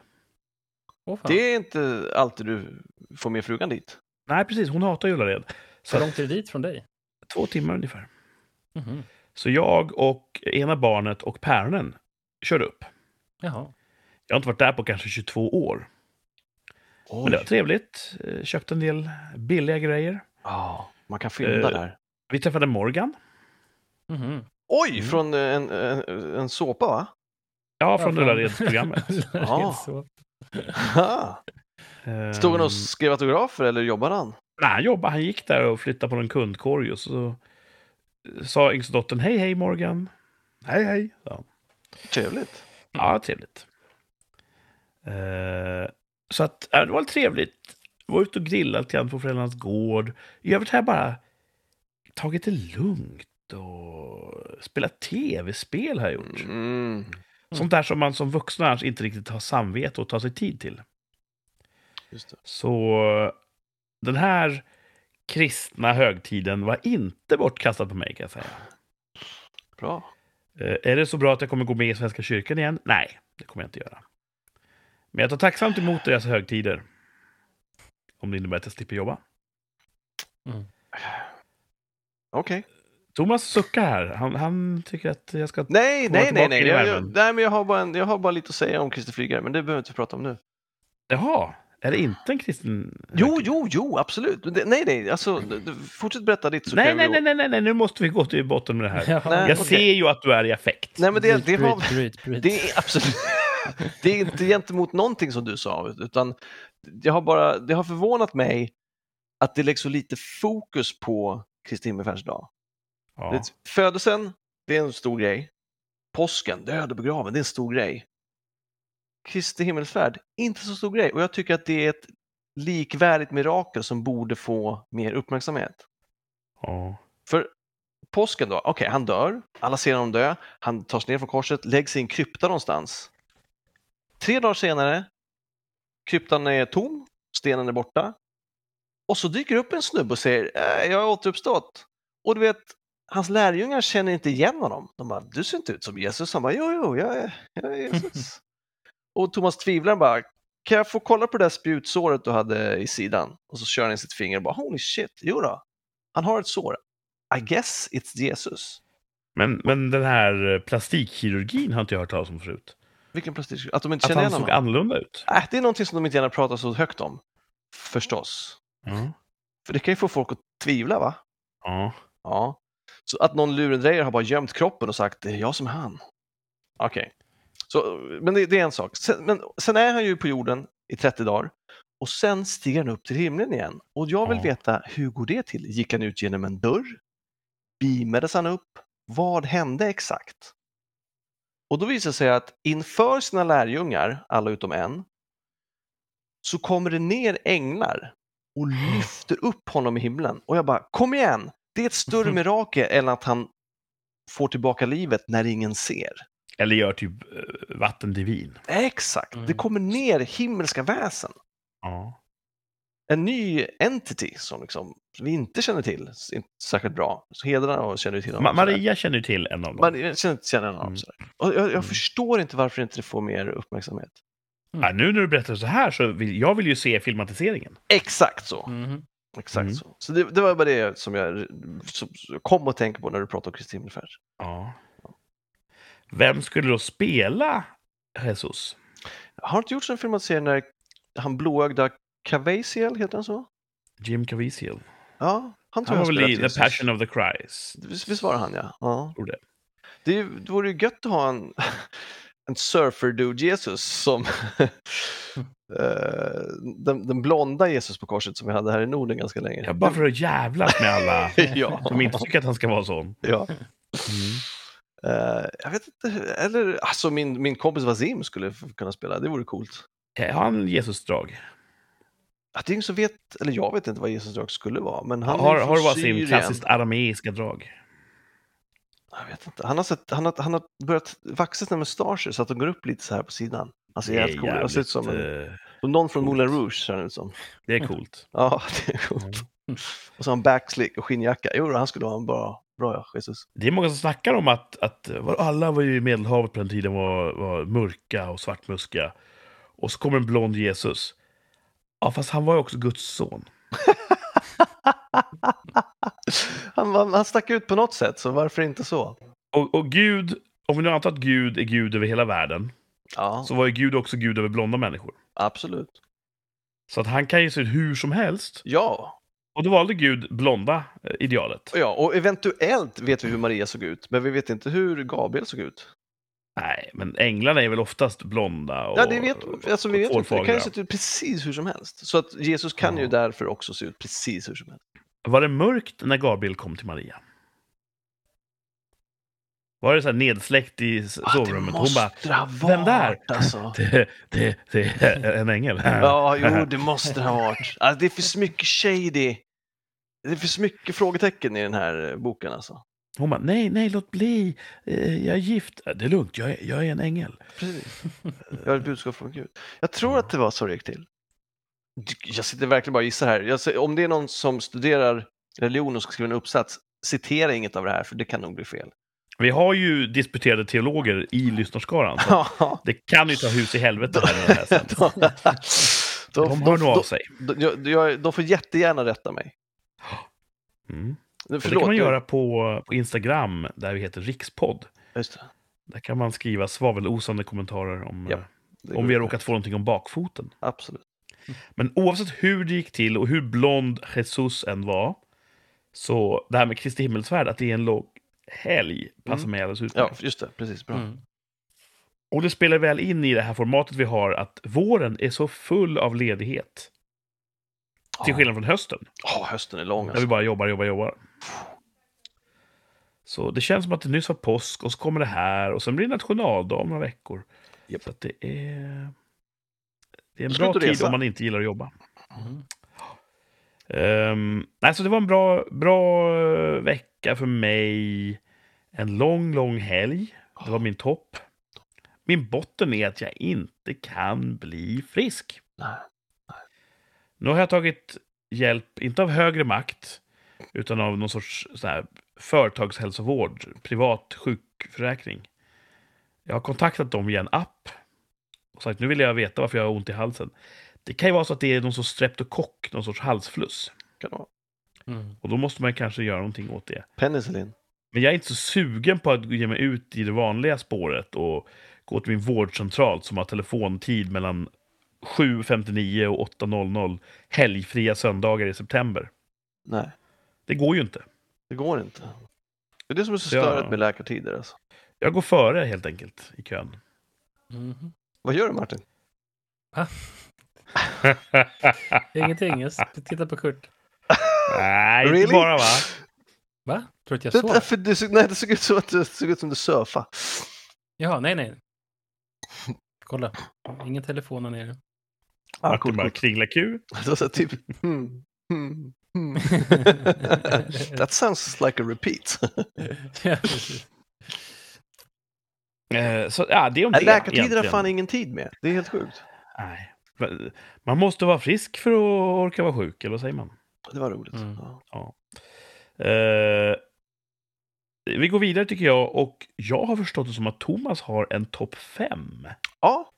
Fan.
Det är inte alltid du får med frugan dit.
Nej, precis. Hon hatar Ullared. Så
Hur långt är det dit från dig?
två timmar ungefär.
Mhm.
Så jag och ena barnet och päronen körde upp.
Jaha.
Jag har inte varit där på kanske 22 år. Men det var
Oj.
trevligt. Eh, Köpte en del billiga grejer.
Ja, man kan fynda
Eh,
där.
Vi träffade Morgan.
Mhm.
Oj,
mm.
från en, en, en såpa va?
Ja, från
Ja,
Ullared-programmet. *laughs*
Ja. Stod han
Ehm,
och skrev autografer eller jobbade han?
Nej, han jobbade. Han gick där och flyttade på någon kundkorg och så sa yngsta dottern hej, hej Morgan. Hej, hej. Ja,
Trevligt.
ja trevligt. Eh, så att, det var trevligt. Var ute och grillade lite grann på föräldrarnas gård. I övrigt har jag bara tagit det lugnt och spelat tv-spel har jag gjort.
Mm.
Sånt där som man som annars inte riktigt har samvete och tar sig tid till. Så den här kristna högtiden var inte bortkastad på mig kan jag säga.
Bra.
Eh, Är det så bra att jag kommer gå med i Svenska kyrkan igen? Nej, det kommer jag inte göra. Men jag tar tacksamt emot deras högtider. Om det innebär att jag slipper jobba.
Okej.
Thomas suckar här. Han, han tycker att jag ska...
Nej, nej, nej, nej. Jag, jag, nej men jag, har bara en, jag har bara lite att säga om Christer Flygare, men det behöver vi inte prata om nu.
Jaha, är det inte en kristen
Jo,
högtid?
jo, jo, absolut. Det, nej, nej, alltså, fortsätt berätta ditt så
Nej, nej, nej, nej, nej, nej, nu måste vi gå till botten med det här.
Ja,
Nej,
Jag
okej.
ser ju att du är i affekt.
Nej, men det,
bryt,
det, har,
bryt, bryt, bryt.
det är absolut... *laughs* det är inte gentemot någonting som du sa, utan jag har bara, det har förvånat mig att det läggs så lite fokus på Kristi himmelfärdsdag.
Ja.
Födelsen, det är en stor grej. Påsken, död och begraven, det är en stor grej. Kristi himmelsfärd, inte så stor grej. Och jag tycker att det är ett likvärdigt mirakel som borde få mer uppmärksamhet.
Ja.
För påsken då, okej, han dör, alla ser honom dö, han tas ner från korset, läggs i en krypta någonstans. Tre dagar senare, kryptan är tom, stenen är borta. Och så dyker upp en snubbe och säger, äh, jag har återuppstått. Och du vet, hans lärjungar känner inte igen honom. De bara, du ser inte ut som Jesus. Han bara, jo, jo, jag är, jag är Jesus. *laughs* och Thomas tvivlar bara, kan jag få kolla på det där spjutsåret du hade i sidan? Och så kör han in sitt finger och bara, holy shit, jo då. Han har ett sår. I guess it's Jesus.
Men, men den här eh, plastikkirurgin har inte jag hört talas om förut.
Vilken plastik... Att de inte
Att
känner
han
igen
såg
honom?
annorlunda ut.
Äh, det är någonting som de inte gärna pratar så högt om. Förstås.
Ja.
För det kan ju få folk att tvivla, va?
ja.
Ja. Så att någon lurendrejare har bara gömt kroppen och sagt det är jag som är han. Okej. Så, Men det, det är en sak. Sen, men sen är han ju på jorden i 30 dagar och sen stiger han upp till himlen igen. Och jag vill
Ja.
veta, hur går det till? Gick han ut genom en dörr? Beamades han upp? Vad hände exakt? Och då visar det sig att inför sina lärjungar, alla utom en, så kommer det ner änglar och lyfter upp honom i himlen. Och jag bara, kom igen! Det är ett större *laughs* mirakel än att han får tillbaka livet när ingen ser.
Eller gör typ eh, vatten till vin.
Exakt, det
Mm.
kommer ner himmelska väsen.
Ja.
En ny entity som liksom, vi inte känner till inte särskilt bra. Så hedrar och känner vi till
Ma-
honom. sådär.
Maria känner ju till en av dem.
Man jag känner inte känner honom.
Mm.
Och jag, jag
Mm.
förstår inte varför inte det får mer uppmärksamhet.
Ja, nu när du berättar så här så vill jag vill ju se filmatiseringen.
Exakt så.
Mhm.
Exakt
Mm.
så. Så det, det var bara det som jag som som kom att tänka på när du pratade om Kristi himmelfärd.
Ja. Vem skulle då spela Jesus?
Har inte gjorts en filmatisering när han blåögda Cavaziel, heter han så?
Jim Caviezel.
Ja, han tror
Han
jag
var väl i The. Passion of the Christ.
Visst, visst var han ja. ja.
Det.
Det, det vore ju gött att ha en, *laughs* en surfer-dude Jesus som *laughs* eh, den, den blonda Jesus på korset som vi hade här i Norden ganska länge.
Ja, bara för att jävlas med alla *laughs*
ja.
som inte tycker att han ska vara sån.
ja.
Mm.
Eh, jag vet inte, eller alltså min, min kompis Vasim skulle kunna spela, det vore coolt.
Har han Jesus-drag?
Det är ingen som vet, eller jag vet inte vad Jesus drag skulle vara, men han
Har, har
Syrien.
klassiskt arameiska drag?
Jag vet inte. Han har, sett, han har, han har börjat vaxa sina mustascher så att de går upp lite så här på sidan. Alltså
Det är
jävligt coolt. Han ser ut som, en,
eh,
som någon från
coolt.
Moulin Rouge ser han ut som.
Det är coolt. *laughs*
Ja, det är coolt. Och så har han backslick och skinnjacka. Jo, han skulle ha en bra, bra ja, Jesus.
Det är många som snackar om att, att alla var ju i Medelhavet på den tiden var, var mörka och svartmuskiga. Och så kommer en blond Jesus. Ja, fast han var ju också Guds son. *laughs*
Han, var- han stack ut på något sätt, så varför inte så?
Och, och Gud, om vi nu antar att Gud är Gud över hela världen,
Ja,
så var ju Gud också Gud över blonda människor.
absolut.
Så att han kan ju se ut hur som helst.
Ja,
Och då valde Gud blonda eh, idealet.
ja, och eventuellt vet vi hur Maria såg ut, men vi vet inte hur Gabriel såg ut.
Nej, men änglarna är väl oftast blonda och
Ja, det vet, alltså, vi vet inte. Det kan ju se ut precis hur som helst. Så att Jesus kan ju
Ja.
därför också se ut precis hur som helst.
Var det mörkt när Gabriel kom till Maria? Var det så här nedsläckt i sovrummet? Hon bara,
det ha varit,
"Vem där?"
Alltså. *laughs*
det, det, det är en ängel.
Ja, jo, det måste det ha varit. Alltså, det är för mycket shady. Det för mycket frågetecken i den här eh, boken alltså.
Hon bara, nej, nej, låt bli. Eh, Jag är gift. "Ja, Det är lugnt, jag är, jag är en ängel.
Precis. Jag har ett budskap från Gud. Jag tror att det var så det gick till. Jag sitter verkligen bara och gissar här. Jag, om det är någon som studerar religion och ska skriva en uppsats, citera inget av det här, för det kan nog bli fel.
Vi har ju disputerade teologer i lyssnarskaran. Så
Ja,
det kan ju ta hus i helvete här här
då, då,
De hör nog av sig.
då, jag- jag- de får jättegärna rätta mig.
Mm.
Förlåt,
det kan man
jag-
göra på, på Instagram, där vi heter Rikspodd. Där kan man skriva svavelosande kommentarer om,
Ja,
eh, om vi har råkat få någonting om bakfoten.
Absolut.
Men oavsett hur det gick till och hur blond Jesus än var, så det här med Kristi himmelsfärd, att det är en lång helg, passar
Mm.
mig alldeles
Ja,
utmärkt.
just det. Precis. Bra.
Mm.
Och det spelar väl in i det här formatet vi har, att våren är så full av ledighet. Till skillnad från hösten,
Ja, hösten är lång
där vi
alltså.
bara jobbar, jobbar, jobbar. Så det känns som att det nyss var påsk och så kommer det här och sen blir det nationaldag om några veckor.
Japp.
Så det är... Det är en
Slut
bra tid om man inte gillar att jobba.
Mm.
Um, alltså det var en bra, bra eh, vecka för mig. En lång, lång helg. Det var min topp. Min botten är att jag inte kan bli frisk.
Nej.
Nu har jag tagit hjälp, inte av högre makt, utan av någon sorts så här, företagshälsovård, privat sjukförsäkring. Jag har kontaktat dem via en app och sagt nu vill jag veta varför jag har ont i halsen. Det kan ju vara så att det är någon sorts streptokock, någon sorts halsfluss.
Kan det vara.
Mm.
Och då måste man kanske göra någonting åt det.
Penicillin.
Men jag är inte så sugen på att ge mig ut i det vanliga spåret och gå till min vårdcentral som har telefontid mellan 7.59 och 8.00 helgfria söndagar i september.
Nej,
Det går ju inte.
det går inte. Det är det som är så
Ja.
störigt med läkartider. Alltså.
Jag går före helt enkelt i kön.
Mhm.
Vad gör du Martin? *laughs*
Ingenting, jag tittar på Kurt.
Nej,
Really?
inte bara va?
Va? Tror du att jag
Det,
sov?
det, såg- nej, det såg ut som att det såg ut som du surfade.
Jaha, nej, nej. *laughs* Kolla, ingen telefon här nere.
Ah,
Martin
coolt,
bara
coolt.
kringla Q. *laughs*
Det var så här typ... Hmm, hmm, hmm. *laughs* That sounds like a repeat.
Eh, så ja, det är om det.
Läkartider har fan ingen tid med. Det är helt sjukt.
Nej. Man måste vara frisk för att orka vara sjuk, eller vad säger man?
Det var roligt.
Mm.
Ja.
Eh, vi går vidare tycker jag och jag har förstått det som att Thomas har en topp 5.
ja,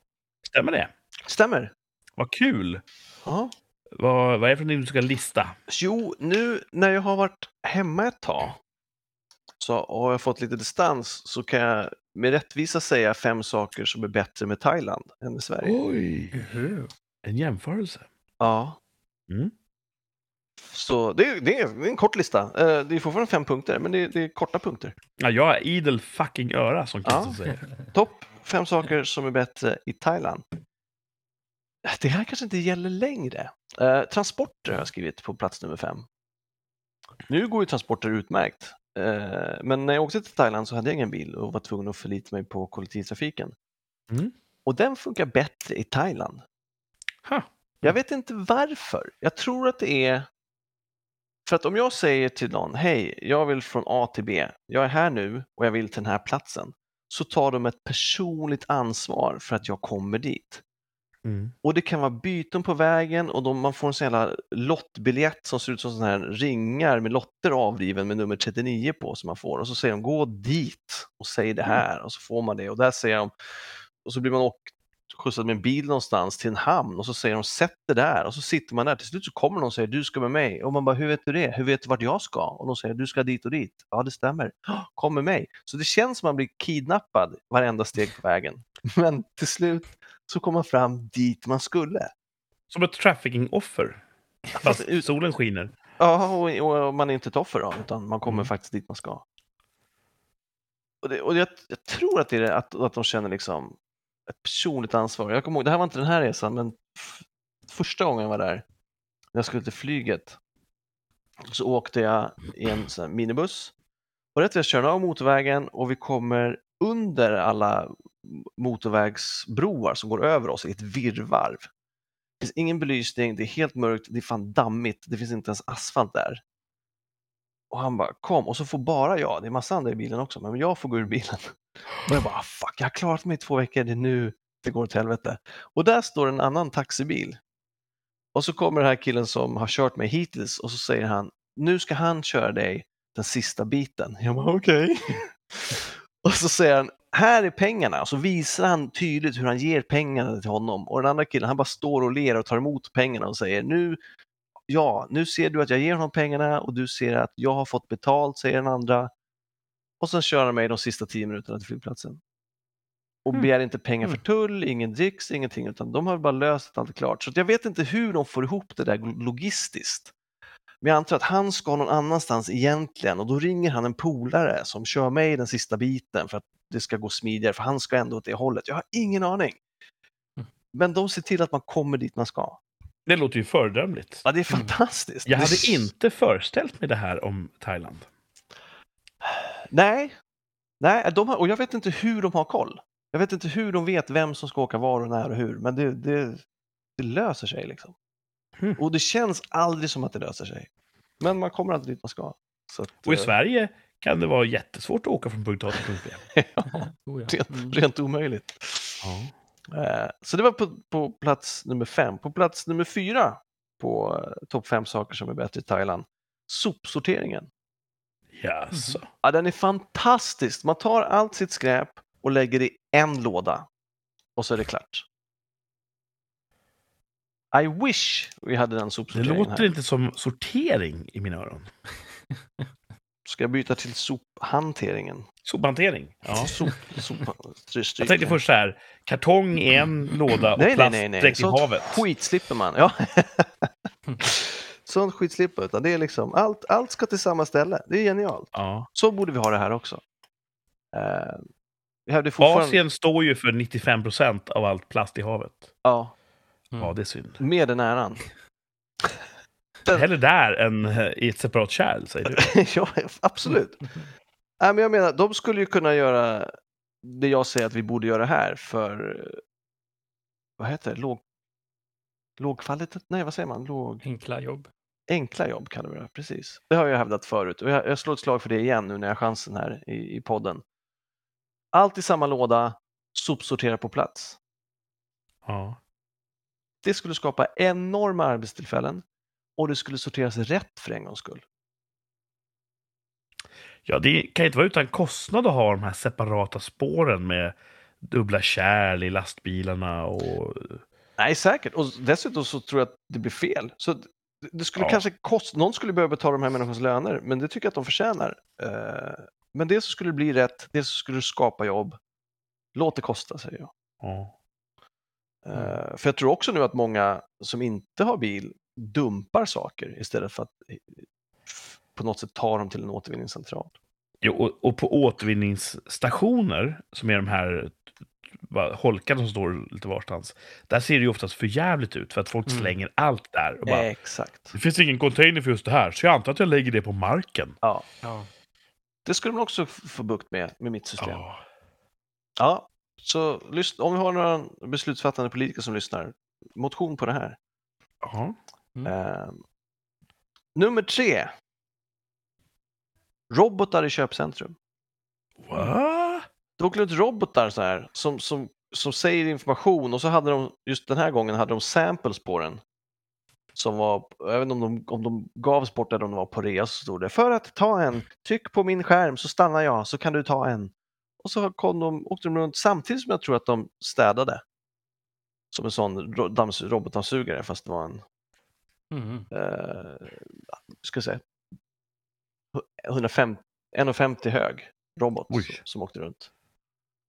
Stämmer det?
stämmer.
Vad kul!
Ja.
Vad, vad är det för någonting du ska lista?
Jo, nu när jag har varit hemma ett tag så har jag fått lite distans så kan jag med rättvisa säga fem saker som är bättre med Thailand än med Sverige.
Oj! En jämförelse.
Ja.
Mm.
Så det är, det, är, en kort lista. Eh, Det är fortfarande fem punkter, men det är, det är korta punkter.
Ja, jag är idel fucking öra, som
Ja.
Kristus säger.
Topp fem saker som är bättre i Thailand. Det här kanske inte gäller längre. Eh, transporter har jag skrivit på plats nummer fem. Nu går ju transporter utmärkt. Eh, men när jag åkte till Thailand så hade jag ingen bil och var tvungen att förlita mig på kollektivtrafiken.
Mm.
Och den funkar bättre i Thailand.
Ha.
Jag vet inte varför. Jag tror att det är för att om jag säger till någon, hej, jag vill från A till B, jag är här nu och jag vill till den här platsen, så tar de ett personligt ansvar för att jag kommer dit.
Mm.
Och det kan vara byten på vägen och de, man får en sån jävla lottbiljett som ser ut som såna här ringar med lotter avriven med nummer 39 på som man får. Och så säger de gå dit och säg det här och så får man det. Och där säger de, och så blir man åkt, skjutsad med en bil någonstans till en hamn och så säger de sätt det där och så sitter man där. Till slut så kommer någon och säger du ska med mig. Och man bara hur vet du det? Hur vet du vart jag ska? Och de säger du ska dit och dit. Ja det stämmer. "Ja, Kom med mig. Så det känns som man blir kidnappad varenda steg på vägen. *laughs* Men till slut så kommer man fram dit man skulle.
Som ett trafficking-offer. Fast *laughs* solen skiner.
Ja, och, och man är inte ett offer då, utan man kommer
Mm.
faktiskt dit man ska. Och, det, och jag, jag tror att det är att, att de känner liksom ett personligt ansvar. Jag kommer ihåg, det här var inte den här resan, men första gången jag var där, när jag skulle till flyget, så åkte jag i en sån minibuss. Och rätt jag kör av motorvägen och vi kommer under alla motorvägsbroar som går över oss i ett virrvarr. Det finns ingen belysning, det är helt mörkt, det är fan dammigt, det finns inte ens asfalt där. Och han bara kom och så får bara jag, det är massa andra i bilen också, men jag får gå ur bilen. Och jag bara ah, fuck, jag har klarat mig i två veckor, det är nu det går åt helvete. Och där står en annan taxibil. Och så kommer den här killen som har kört mig hittills och så säger han, nu ska han köra dig den sista biten. Jag bara okej. *laughs* och så säger han, här är pengarna. Och så visar han tydligt hur han ger pengarna till honom. Och den andra killen, han bara står och ler och tar emot pengarna och säger, nu, ja, nu ser du att jag ger honom pengarna och du ser att jag har fått betalt, säger den andra. Och sen kör han mig de sista tio minuterna till flygplatsen. Och
Mm.
begär inte pengar för
Mm.
tull, ingen dricks, ingenting, utan de har bara löst allt klart. Så jag vet inte hur de får ihop det där logistiskt. Men jag antar att han ska någon annanstans egentligen och då ringer han en polare som kör mig den sista biten för att det ska gå smidigare, för han ska ändå åt det hållet. Jag har ingen aning.
Mm.
Men de ser till att man kommer dit man ska.
Det låter ju föredömligt.
Ja, det är fantastiskt.
Jag
Det-
hade inte föreställt mig det här om Thailand.
Nej, Nej de har, och jag vet inte hur de har koll. Jag vet inte hur de vet vem som ska åka var och när och hur, men det, det, det löser sig liksom.
Mm.
Och det känns aldrig som att det löser sig. Men man kommer alltid dit man ska. Att,
Och i
eh,
Sverige kan det vara jättesvårt att åka från punkt A till punkt B. *laughs*
Ja.
rent,
Mm.
rent omöjligt.
Ja.
Eh, Så det var på, på plats nummer fem. På plats nummer fyra på eh, topp fem saker som är bättre i Thailand. Sopsorteringen.
Jaså.
Ja, den är fantastisk. Man tar allt sitt skräp och lägger i en låda och så är det klart. I wish vi hade den
Det
sopsorteringen
låter
här.
inte som sortering i mina öron. *laughs*
Ska jag byta till sophanteringen?
Sophantering. Ja.
Sop, sop,
Jag tänkte först så här, kartong i en låda och
Nej, nej,
plast
nej, nej.
direkt i havet.
skit slipper man. Ja. *laughs* Sånt skit slipper utan det är liksom allt, allt ska till samma ställe. Det är genialt.
Ja.
Så borde vi ha det här också. Uh, fortfarande...
Asien står ju för 95 procent av allt plast i havet.
Ja,
Mm.
Ja, det är synd.
med den äran.
Hellre där än eh, i ett separat kärl, säger du. *laughs*
ja, absolut. Nej, men jag menar, de skulle ju kunna göra det jag säger att vi borde göra här för, eh, vad heter det, låg, lågkvalitet? Nej, vad säger man? Låg,
Enkla jobb.
enkla jobb kallar vi det, precis. Det har jag hävdat förut och jag, jag slår ett slag för det igen nu när jag har chansen här i, i podden. Allt i samma låda, sopsortera på plats.
Ja.
Det skulle skapa enorma arbetstillfällen och det skulle sorteras rätt för en gångs skull.
ja, det kan inte vara utan kostnad att ha de här separata spåren med dubbla kärl i lastbilarna och...
Nej, säkert. Och dessutom så tror jag att det blir fel. Så det- skulle
Ja.
kanske kosta, någon skulle behöva betala de här människornas löner, men det tycker jag att de förtjänar. Eh, Men det så skulle det bli rätt, det så skulle det skapa jobb. Låt det kosta, säger jag.
Ja.
Eh, För jag tror också nu att många som inte har bil dumpar saker istället för att eh, på något sätt ta dem till en återvinningscentral.
Jo, och, och på återvinningsstationer, som är de här holkarna som står lite varstans, där ser det ju oftast för jävligt ut för att folk
Mm.
slänger allt där. Och bara,
Exakt.
Det finns ingen container för just det här, så jag antar att jag lägger det på marken.
Ja,
Ja.
det skulle man också få bukt med, med mitt system.
Ja.
Ja, så om vi har några beslutsfattande politiker som lyssnar, motion på det här.
Ja.
Mm.
Eh, nummer tre. Robotar i köpcentrum.
Va?
Det åker ut robotar så här som, som som säger information och så hade de, just den här gången hade de samples på den. Som var, jag vet inte om de, om de gavs bort eller om de var på rea så stod det för att ta en, tryck på min skärm så stannar jag så kan du ta en. Och så kom de, åkte de runt samtidigt som jag tror att de städade. Som en sån robotdammsugare fast det var en,
Mhm.
eh, ska säga, 150, 1,50 hög robot som, som åkte runt.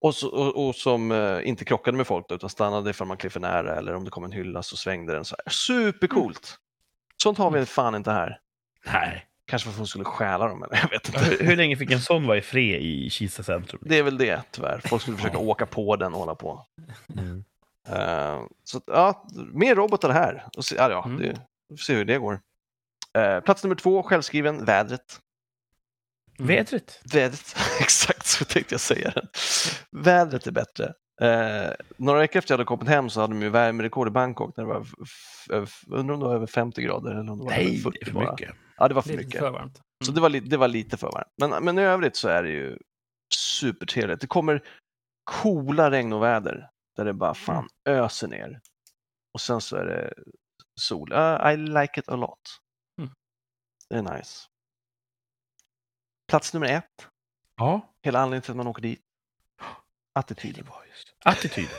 Och, så, och, och som eh, inte krockade med folk då, utan stannade ifall man klev för nära eller om det kom en hylla så svängde den så här. Supercoolt! Sånt har vi fan inte här.
Nej.
Kanske för att folk skulle stjäla dem, eller jag vet inte.
Hur, hur länge fick en sån vara i fred i Kista centrum?
Det är väl det tyvärr. Folk skulle försöka åka på den och hålla på.
Mm.
Eh, så ja, mer robotar här. Och se, ja, ja,
Mm.
det, vi får se hur det går. Eh, plats nummer två, självskriven, vädret.
Mm.
Vädret.
Vädret, *laughs* exakt så tänkte jag säga den. Vädret är bättre. Eh, några veckor efter jag hade kommit hem så hade de ju värmerekord i Bangkok när det var, undrar om det var över 50 grader eller om det var
Nej,
40
det är för
bara.
mycket.
Ja, det var för
Lite
mycket.
för varmt.
Så det var, li- det var lite för varmt. Men, men i övrigt så är det ju supertrevligt. Det kommer coola regnoväder där det bara fan öser ner. Och sen så är det sol. Uh, I like it a lot.
Mm.
Det är nice. Plats nummer ett.
Ja.
Hela anledningen till att man åker dit. Attityden.
Attityd.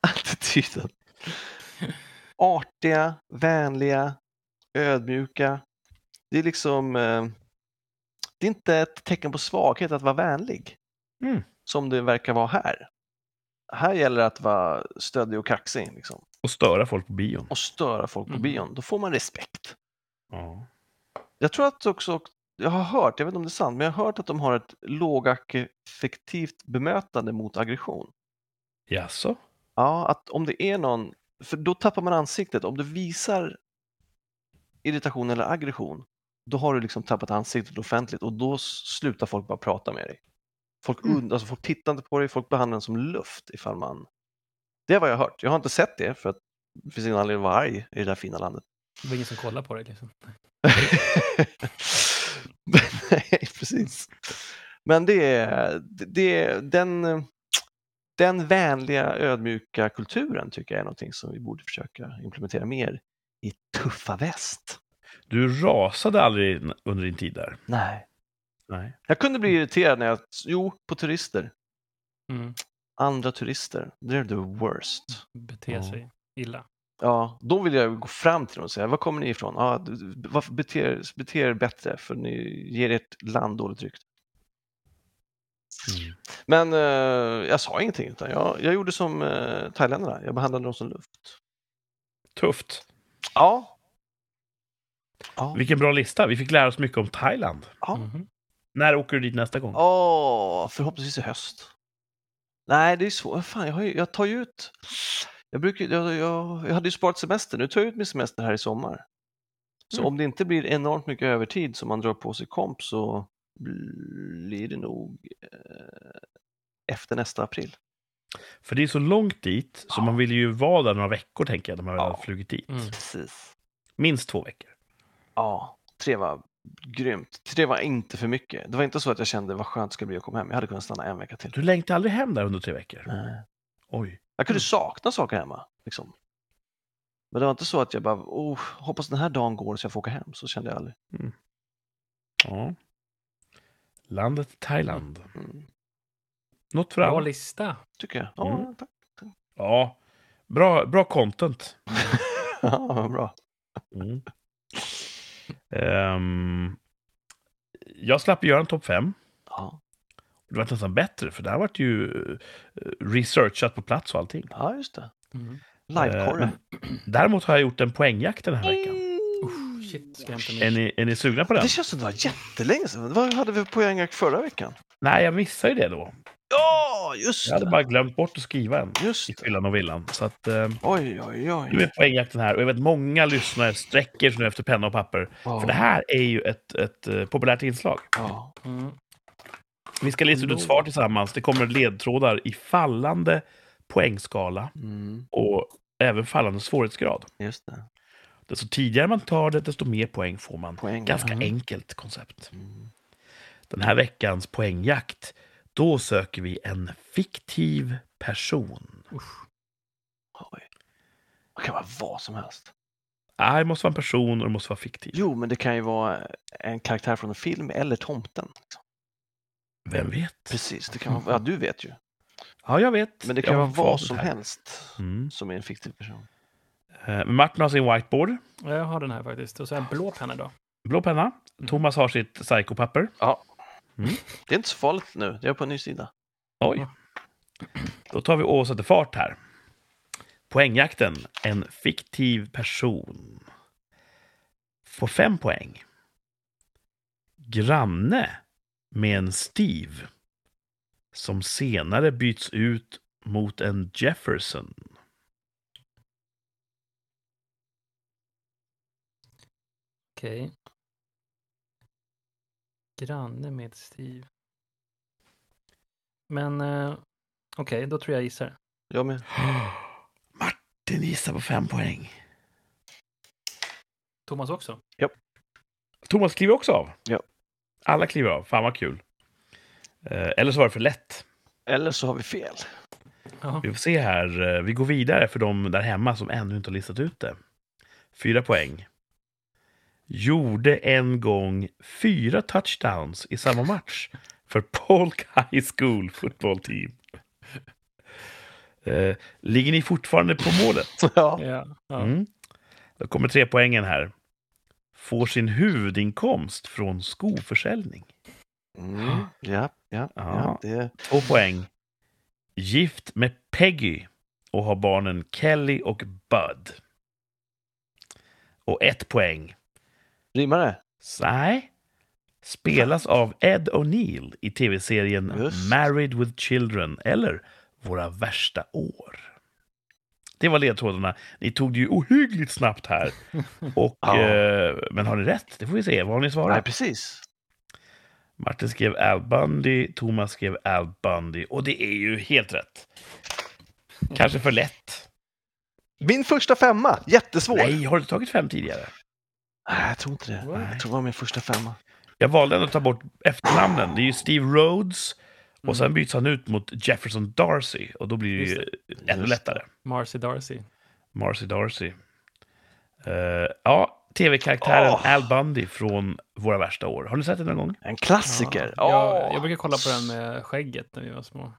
*laughs*
Attityden. Artiga, vänliga, ödmjuka. Det är liksom... Eh, det är inte ett tecken på svaghet att vara vänlig.
Mm.
Som det verkar vara här. Här gäller det att vara stöddig och kaxig liksom.
Och störa folk på bion.
och störa folk på
Mhm.
bion. Då får man respekt.
Ja.
Jag tror att också, jag har hört, jag vet inte om det är sant, men jag har hört att de har ett lågaffektivt bemötande mot aggression.
Jaså?
Ja, att om det är någon, för då tappar man ansiktet. Om du visar irritation eller aggression, då har du liksom tappat ansiktet offentligt och då slutar folk bara prata med dig. Folk,
Mm.
und- alltså folk tittar inte på dig, folk behandlar den som luft ifall man... Det är vad jag har hört. Jag har inte sett det för att det finns ingen anledning att vara arg i det där fina landet.
Det var ingen som kollar på dig. Liksom. *laughs*
Nej, precis. Men det är, det är den, den vänliga, ödmjuka kulturen tycker jag är någonting som vi borde försöka implementera mer i tuffa väst.
Du rasade aldrig under din tid där?
Nej.
Nej.
Jag kunde bli irriterad när jag, jo, på turister.
Mm.
Andra turister, they're the worst.
Bete sig illa.
Ja, då vill jag gå fram till dem och säga, var kommer ni ifrån? Ja, du- du- varför bete er, er bättre för ni ger ert land dåligt rykte.
Mm.
Men eh, jag sa ingenting, utan jag, jag gjorde som uh, thailändarna, jag behandlade dem som luft.
Tufft.
Ja. Ja.
Vilken bra lista. Vi fick lära oss mycket om Thailand.
ja.
Mhm.
När åker du dit nästa gång?
Åh, förhoppningsvis i höst. Nej, det är så. Fan, jag, har ju, jag tar ju ut... Jag, brukar, jag, jag, jag hade ju sparat semester, nu tar jag ut min semester här i sommar. Så
Mm.
om det inte blir enormt mycket övertid som man drar på sig komp så blir det nog eh, efter nästa april.
För det är så långt dit, så
Ja.
man vill ju vara där några veckor, tänker jag, när man väl
Ja.
har flugit dit.
Mm.
Minst två veckor.
Ja, tre var grymt. Tre var inte för mycket. Det var inte så att jag kände vad skönt det ska bli att komma hem. Jag hade kunnat stanna en vecka till.
Du längtar aldrig hem där under tre veckor?
Nej.
Oj.
Jag kunde
Mm.
sakna saker hemma. Liksom. Men det var inte så att jag bara, oh, hoppas den här dagen går så jag får åka hem. Så kände jag aldrig.
Ja. Landet Thailand.
Mm.
Något för
Bra lista.
Tycker jag. Ja,
Mm.
tack.
Ja. Bra, bra content. *laughs*
ja, bra.
Mm. Ehm, jag slapp göra en topp fem.
Ja.
Det var nästan bättre, för det här var ju eh, researchat på plats och allting.
ja, just det.
Mm.
Livekorren.
Däremot har jag gjort en poängjakt den här veckan.
Usch, shit, ska jag hämta
Är ni, är ni sugna på den?
Det känns som det var jättelänge sedan. Vad hade vi på poängjakt förra veckan?
Nej, jag missade ju det då.
Ja, just
Jag hade
det.
bara glömt bort att skriva en
Just
i
det.
fyllan och villan. Så att, eh,
Oj, oj,
nu
oj.
är poängjakten här och jag vet många lyssnare sträcker sig nu efter penna och papper.
Ja.
För det här är ju ett, ett eh, populärt inslag.
Ja.
Mm.
Vi ska lista ut ett svar tillsammans. Det kommer ledtrådar i fallande poängskala
Mm,
och även fallande svårighetsgrad.
just det.
Desto tidigare man tar det, desto mer poäng får man.
Poäng.
Ganska enkelt koncept.
Mm.
Den här veckans poängjakt Då söker vi en fiktiv person.
Usch.
Oj. Det kan vara vad som helst.
Nej, det måste vara en person och det måste vara fiktiv.
Jo, men det kan ju vara en karaktär från en film eller tomten.
Vem vet?
Precis, det kan vara, ja du vet ju.
Ja, jag vet.
Men det
Jag
kan
har
vara vad som
här.
helst
Mm.
som är en fiktiv person.
Eh, Martin har sin whiteboard.
Jag har den här faktiskt. Och så en blå penna då.
Blå penna. Thomas har sitt psykopapper.
Det är inte så farligt nu, jag är på en ny sida.
Oj. Då tar vi och sätter fart här. Poängjakten. En fiktiv person. Får fem poäng. Granne med en Steve. Som senare byts ut mot en Jefferson.
Okej. Granne med Steve. Men eh, okej, då tror jag gissar.
Jag med. *gasps*
Martin gissar på fem poäng.
Thomas också?
Thomas kliver också av.
Ja.
Alla kliver av. Fan vad kul. Eh, Eller så var det för lätt.
Eller så har vi fel.
Ja.
Vi får se här. Eh, Vi går vidare för de där hemma som ännu inte har listat ut det. Fyra poäng. Gjorde en gång fyra touchdowns i samma match för Polk *laughs* High School football team. Eh, ligger ni fortfarande på målet? *laughs*
Ja.
Mm. Då kommer tre poängen här. Får sin huvudinkomst från skoförsäljning.
Mm. Ja, ja, ja.
Ja.
Det,
Två poäng. Gift med Peggy och har barnen Kelly och Bud. Och ett poäng.
Rimmar det?
Nej. Spelas av Ed O'Neill i tv-serien
Just.
Married with Children eller Våra värsta år. Det var ledtrådarna. Ni tog det ju ohyggligt snabbt här. *laughs* Och,
Ja.
eh, men har ni rätt? Det får vi se. Vad har ni svarat?
Nej, precis.
Martin skrev Al Bundy, Thomas skrev Al Bundy och det är ju helt rätt. Kanske för lätt.
Min första femma, jättesvår.
Nej, har du tagit fem tidigare?
Nej, jag tror inte det.
Nej.
Jag tror det var min första femma.
Jag valde ändå att ta bort efternamnen. Det är ju Steve Rhodes
Mm.
och sen byts han ut mot Jefferson Darcy och då blir det ju ännu lättare.
Marcy Darcy.
Marcy Darcy. Eh, ja, tv-karaktären
Åh.
Al Bundy från Våra värsta år. Har ni sett den någon gång?
En klassiker.
Ja, jag,
Åh.
jag brukar kolla på den med skägget när vi var små.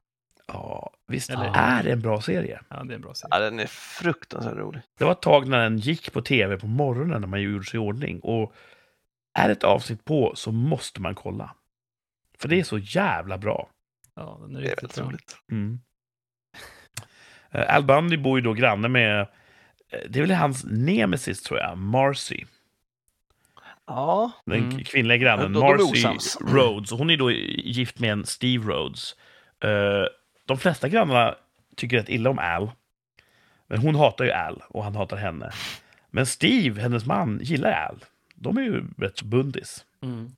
Ja, visst
Eller-
är det en bra serie.
Ja, det är en bra serie.
Ja, den är fruktansvärt rolig.
Det var ett tag när den gick på tv på morgonen när man gjorde sig i ordning. Och är ett avsnitt på så måste man kolla. För det är så jävla bra.
Ja, den är
Det är väldigt
bra.
roligt.
Mm. Eh, Al Bundy bor ju då granne med, eh, det är väl hans nemesis tror jag, Marcy.
Ja,
Den
Mm.
kvinnliga grannen, Marcy. Rhodes. Hon är då gift med en Steve Rhodes. Eh, De flesta grannarna tycker rätt illa om Al. Men hon hatar ju Al och han hatar henne. Men Steve, hennes man, gillar Al. De är ju rätt så bundis.
Mm.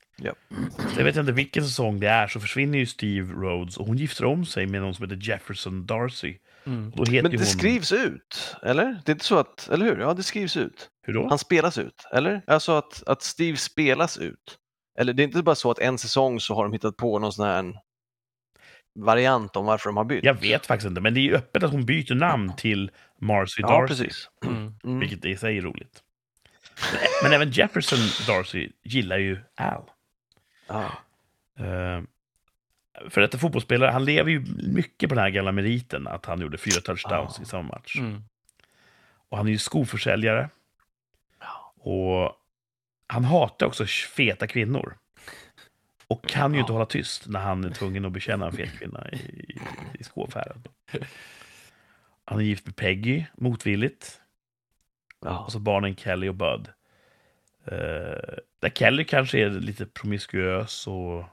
Så jag vet inte vilken säsong det är så försvinner ju Steve Rhodes och hon gifter om sig med någon som heter Jefferson Darcy.
Mm.
Och då heter
men det
hon...
skrivs ut, eller? Det är inte så att, eller hur? Ja, det skrivs ut.
Hur då?
Han spelas ut, eller? Alltså att, att Steve spelas ut. Eller det är inte bara så att en säsong så har de hittat på någon sån här variant om varför de har bytt.
Jag vet faktiskt inte, men det är ju öppet att hon byter namn till Marcy
Ja,
Darcy.
precis.
Mm. *clears throat*
Mm.
Vilket i sig är roligt. Men, men även Jefferson Darcy gillar ju Al.
Ja.
Uh, för att fotbollsspelare, han lever ju mycket på den här gamla meriten att han gjorde fyra touchdowns
Ja.
i samma match.
Mm.
Och han är ju skoförsäljare.
Ja.
Och han hatar också feta kvinnor. Och kan ju
Ja.
inte hålla tyst när han är tvungen att bekänna en fet kvinna i, i, i skoaffären. Han är gift med Peggy, motvilligt.
Ja.
Och så barnen Kelly och Bud. Uh, där Kelly kanske är lite promiskuös och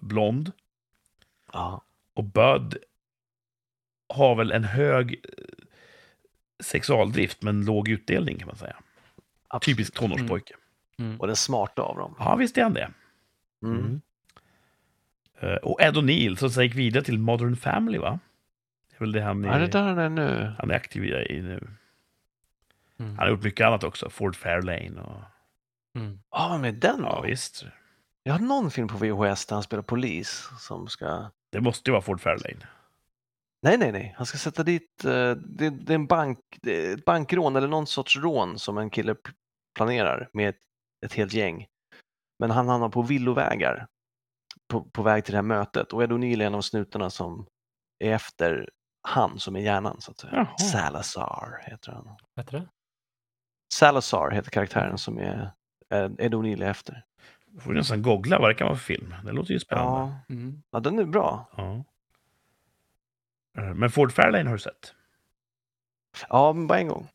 blond.
Ja.
Och Bud har väl en hög eh, sexualdrift men låg utdelning kan man säga.
Absolut.
Typisk tonårspojke.
Mm.
Och den smarta av dem.
Ja, visst är han det.
Mm.
Eh, och Ed O'Neill som sen gick vidare till Modern Family va? Det är väl det han är,
Är det där den är nu?
han är aktiv i nu.
Mm.
Han har gjort mycket annat också. Ford Fairlane och...
Mm.
Ja, men den
Ja,
då?
visst.
Jag har någon film på VHS där han spelar polis som ska...
Det måste ju vara Ford Fairlane.
Nej, nej, nej. Han ska sätta dit, eh, det, det är en bank, det är ett bankrån eller någon sorts rån som en kille pl- planerar med ett, ett helt gäng. Men han hamnar på villovägar på, på väg till det här mötet och Ed O'Neill är en av snutarna som är efter han som är hjärnan så att säga.
Jaha.
Salazar heter han.
Vad heter det?
Salazar heter karaktären som är eh, Ed O'Neill är efter.
Då får nästan googla vad det kan vara för film. Det låter ju spännande.
Ja,
Mm.
ja, den är bra.
Ja. Eh, Men Ford Fairlane har du sett?
Ja, men bara en gång.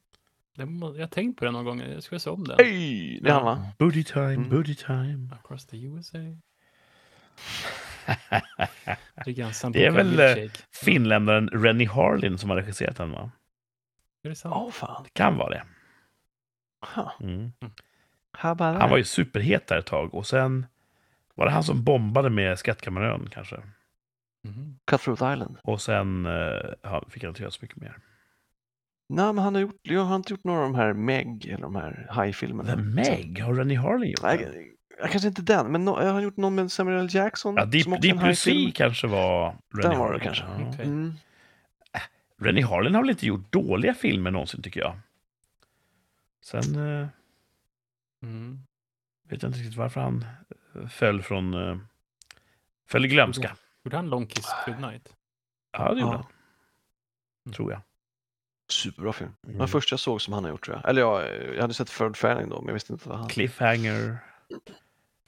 Må, jag har tänkt på det någon gång. Jag ska se om den.
Hej! Det är han va?
Booty time,
Mm.
booty time.
Across the USA.
Det är väl,
milkshake.
Finländaren Rennie Harlin som har regisserat den, va?
Är det sant?
Åh fan.
Det kan vara det. Mm. Han var ju superhet där ett tag och sen var det han som bombade med Skattkammarön kanske.
Mhm.
Cutthroat Island.
Och sen eh, ja, fick han inte göra så mycket mer.
Nej, men han har, gjort, jag har inte gjort några av de här Meg eller de här High-filmerna.
The Meg, har Rennie Harlin gjort den?
Jag, kanske inte den, men no, jag har gjort någon med Samuel L. Jackson.
Ja, Deep,
som också är en
Deep Blue Sea kanske var Rennie
var det kanske.
Ja.
Okej.
Mm.
Rennie Harlin har väl inte gjort dåliga filmer någonsin tycker jag. Sen eh,
Mm.
vet jag inte riktigt varför han eh, föll från... Eh, föll i glömska.
Gjorde han Long Kiss Goodnight?
Ja, det gjorde
Ja.
han. Tror jag.
Superbra film.
Mm.
den första jag såg som han har gjort tror jag. Eller ja, jag hade sett Ford Fairlane då, men jag visste inte vad han...
Cliffhanger.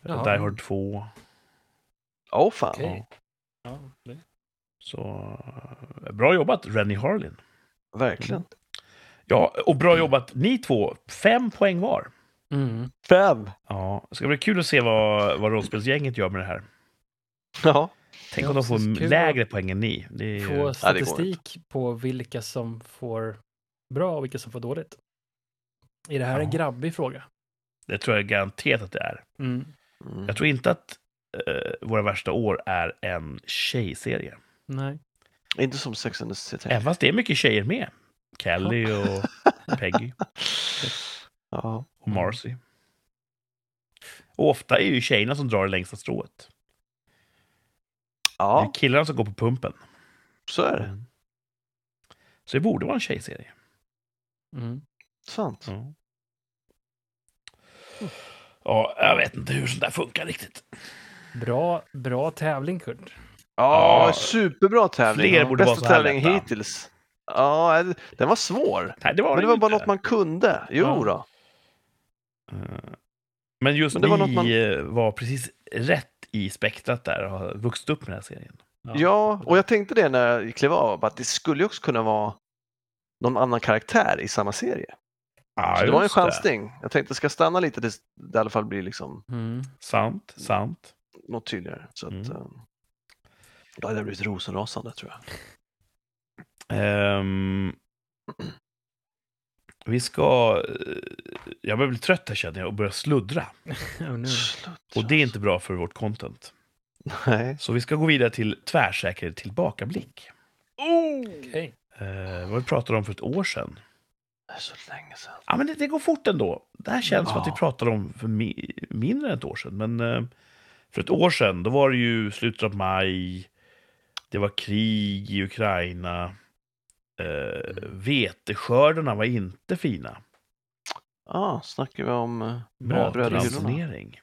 Jaha.
Die Hard 2.
Åh oh, fan.
Okej. Ja, det.
Så eh, bra jobbat Rennie Harlin.
Verkligen.
Ja, och bra jobbat ni två. Fem poäng var.
Mm.
Fem!
Ja, det ska bli kul att se vad, vad rollspelsgänget gör med det här.
Ja.
Tänk
Ja,
om de får lägre poäng än ni. Det är,
Få statistik på vilka som får bra och vilka som får dåligt. Är det här en
Ja.
grabbig fråga?
det tror jag garanterat att det är.
Mm.
Mm.
Jag tror inte att eh, Våra värsta år är en tjejserie.
Nej.
Inte som Sex and the City.
Även fast det är mycket tjejer med. Kelly och *laughs* Peggy
Ja.
och Marcy. Och ofta är ju tjejerna som drar det längsta strået. Det
ja,
är killarna som går på pumpen.
så är det.
Så det borde vara en tjejserie.
Mm.
Sant.
Ja. Ja, jag vet inte hur sånt där funkar riktigt.
Bra, bra tävling, Kurt.
Ja,
Ja,
superbra tävling.
fler
Ja,
borde
Bästa tävling
lätta.
hittills. Ja, den var svår.
Nej, det var
Men det var
ju
bara
inte.
något man kunde. Jo
Ja.
då.
Eh, Men just
Men det var
ni
något man-
var precis rätt i spektrat där och har vuxit upp med den här serien.
Ja, och jag tänkte det när jag klev av, att det skulle också kunna vara någon annan karaktär i samma serie.
Ja,
Så det var en chansning. Jag tänkte ska stanna lite tills det i alla fall blir liksom
Mm.
Sant, sant.
något tydligare. Så att,
Mm.
eh, då hade jag blivit rosenrasande tror jag.
Ehm, vi ska... eh, Jag börjar bli trött här känner jag och börjar sluddra. *laughs*
Oh, no.
Och det är inte bra för vårt content.
Nej.
Så vi ska gå vidare till tvärsäker tillbakablick.
Okej.
Eh, vad vi pratade om för ett år sedan.
Det är så länge sedan.
Ja, men det, det går fort ändå. Det här känns som att vi
Ja.
pratade om för mi mindre än ett år sedan. Men eh, för ett år sedan, då var det ju slutet av maj. Det var krig i Ukraina. Eh, veteskördarna var inte fina.
Ja, snackar vi om hyllorna?
Matransonering.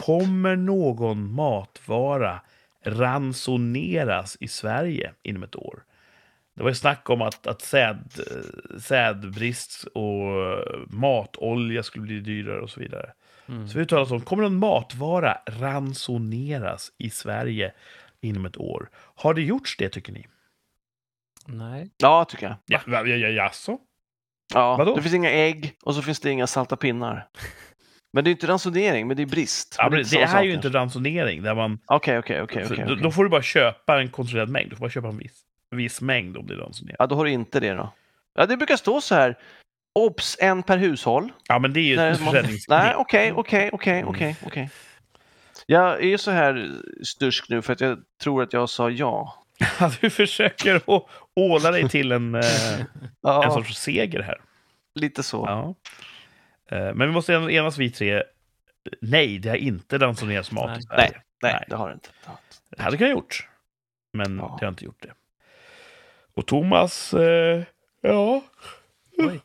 Kommer någon matvara ransoneras i Sverige inom ett år? Det var ju snack om att, att säd, sädbrist och matolja skulle bli dyrare och så vidare.
Mm.
Så vi talar om, kommer någon matvara ransoneras i Sverige inom ett år? Har det gjorts det, tycker ni?
Nej.
Ja, tycker jag.
Ja, ja, ja, jaså?
Ja,
Vadå?
det finns inga ägg och så finns det inga salta pinnar. Men det är inte ransonering, men det är brist.
Ja,
men inte
det är ju inte ransonering där man
Okej, okej,
då-
okej.
Då får du bara köpa en kontrollerad mängd. Du får bara köpa en viss, viss mängd om det är ransonerat.
Ja, då har du inte det då. Ja, det brukar stå så här. Obs! En per hushåll.
Ja, men det är ju ett försäljningsknep.
Nej, okej, okej, okej,
Mm.
okej, okej. Jag är så här stursk nu för att jag tror att jag sa ja. *laughs*
Du försöker åla dig till en, *laughs* eh, en
Ja,
sorts seger här.
lite så.
Ja. Eh, Men vi måste enas vi tre. Nej, det har inte ransonerats mat
Nej.
Nej,
Nej.
Det har det inte. Det
hade kunnat gjort. Men
Ja.
det har inte gjort det. Och Thomas, eh, ja.
Oj.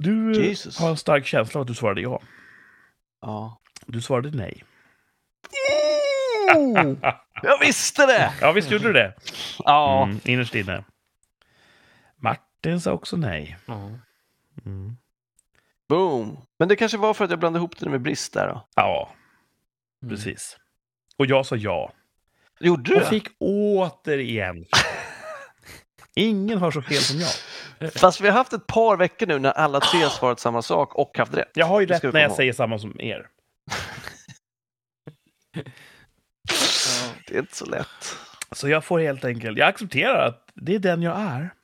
Du eh,
Jesus.
har en stark känsla av att du svarade ja.
Ja.
Du svarade nej. *laughs*
Jag visste det!
Ja, visst gjorde du det?
Ja.
Mm, innerst inne. Martin sa också nej. Mm.
Boom. Men det kanske var för att jag blandade ihop det med brist där då.
Ja,
Mm.
precis. Och jag sa ja.
Gjorde du
Och fick återigen. *laughs* Ingen har så fel som jag. *laughs*
Fast vi har haft ett par veckor nu när alla tre har svarat samma sak och haft rätt.
Jag har ju rätt när jag
ihåg.
säger samma som er. *laughs*
Det är inte så lätt.
Så jag får helt enkelt, jag accepterar att det är den jag är.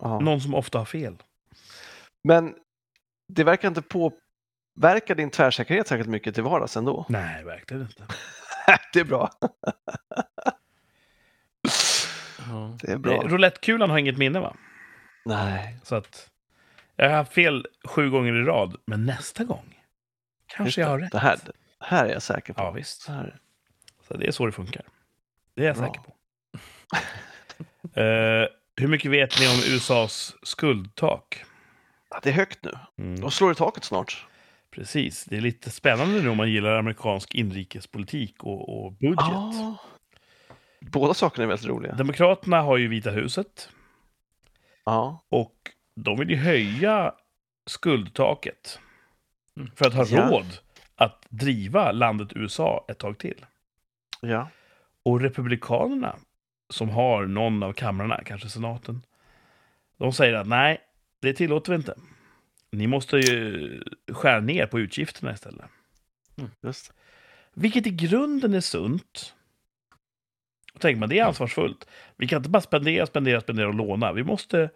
Ja.
Någon som ofta har fel.
Men det verkar inte påverka din tvärsäkerhet särskilt mycket till vardags ändå.
Nej, verkligen inte. *laughs*
det är bra.
Ja.
Det är bra.
Roulettekulan har inget minne va?
Nej.
Så att jag har haft fel sju gånger i rad, men nästa gång kanske jag har rätt.
Det här, det här är jag säker på.
Ja, visst.
Så här.
Så det är så det funkar. Det är jag
Bra.
säker på. *laughs* Eh, hur mycket vet ni om USAs skuldtak?
Ja, det är högt nu.
Mm,
De slår i taket snart.
precis. Det är lite spännande nu om man gillar amerikansk inrikespolitik och, och budget.
Ja. Båda sakerna är väldigt roliga.
Demokraterna har ju Vita huset
Ja.
och de vill ju höja skuldtaket
Mm.
för att ha
Ja.
råd att driva landet USA ett tag till.
ja.
Och Republikanerna, som har någon av kamrarna, kanske senaten, de säger att nej, det tillåter vi inte. Ni måste ju skära ner på utgifterna istället.
Just.
Vilket i grunden är sunt. Tänker man, det är ansvarsfullt. Vi kan inte bara spendera, spendera, spendera och låna. Vi måste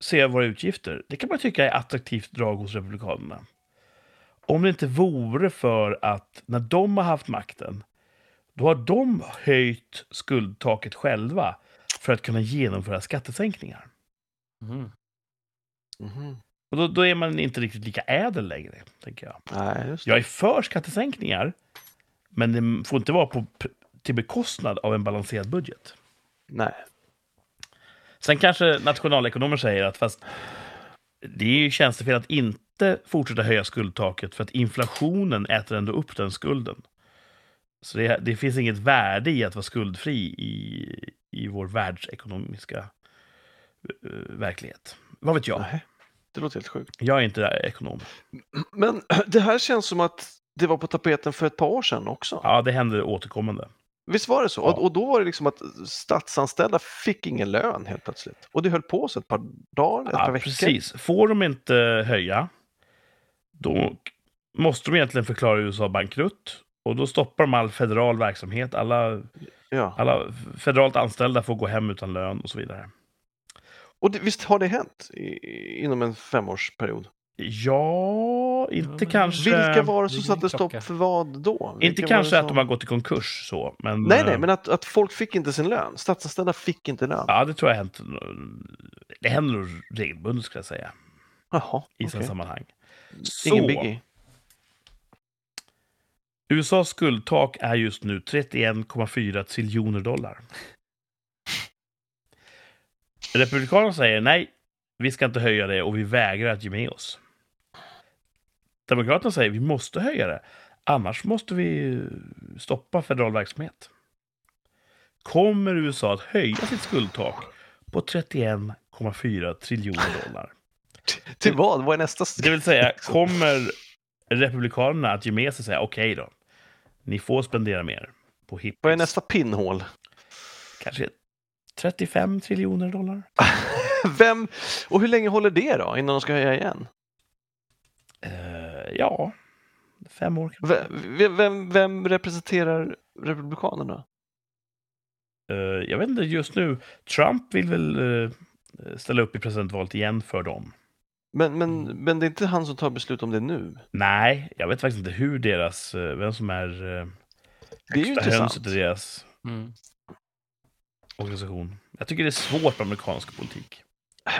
se våra utgifter. Det kan man tycka är attraktivt drag hos Republikanerna. Om det inte vore för att när de har haft makten, då har de höjt skuldtaket själva för att kunna genomföra skattesänkningar.
Mm.
Mhm.
Och då, då är man inte riktigt lika ädel längre, tänker jag.
Nej.
Jag är för skattesänkningar, men det får inte vara på, till bekostnad av en balanserad budget.
Nej.
Sen kanske nationalekonomer säger att fast det är ju tjänstefel att inte fortsätta höja skuldtaket för att inflationen äter ändå upp den skulden. Så det, det finns inget värde i att vara skuldfri i, i vår världsekonomiska eh, verklighet. Vad vet jag?
Nej. Det låter helt sjukt.
Jag är inte ekonom.
Men *clears throat* det här känns som att det var på tapeten för ett par år sedan också.
Ja, det händer återkommande.
Visst var det så?
Ja.
Och, då var det liksom att statsanställda fick ingen lön helt plötsligt. Och det höll på så ett par dagar, ett
Ja,
par veckor.
precis. Får de inte höja, då måste de egentligen förklara USA bankrutt. Och då stoppar de all federal verksamhet. Alla,
Ja.
alla federalt anställda får gå hem utan lön och så vidare.
Och det, visst har det hänt i, inom en femårsperiod?
Ja, inte kanske...
Vilka var det som satte
ingen
stopp för vad då? Vilka
Inte kanske
det
att de
som-
har gått i konkurs så, men...
Nej, nej,
eh,
men att, att folk fick inte sin lön. Statsanställda fick inte lön.
Ja, det tror jag hänt. Det händer nog regelbundet, ska jag säga,
Jaha,
i sådana sammanhang.
Ingen
Så.
biggie.
USAs skuldtak är just nu 31,4 triljoner dollar. Republikanerna säger nej, vi ska inte höja det och vi vägrar att ge med oss. Demokraterna säger vi måste höja det, annars måste vi stoppa federal verksamhet. Kommer USA att höja sitt skuldtak på 31,4 triljoner dollar? *laughs*
Till vad? Vad är nästa
Det vill säga, *laughs* kommer Republikanerna att ge med sig och säga okej då, ni får spendera mer på hippies.
Vad är nästa pinnhål?
Kanske 35 triljoner dollar? *laughs*
Vem? Och hur länge håller det då innan de ska höja igen?
Eh, ja, fem år kanske.
Vem, vem, vem representerar Republikanerna?
Eh, jag vet inte, just nu, Trump vill väl eh, ställa upp i presidentvalet igen för dem.
Men, men, men det är inte han som tar beslut om det nu.
Nej, jag vet faktiskt inte hur deras, eh, vem som är
Det är ju intressant.
i deras
Mm.
organisation. Jag tycker det är svårt med amerikansk politik.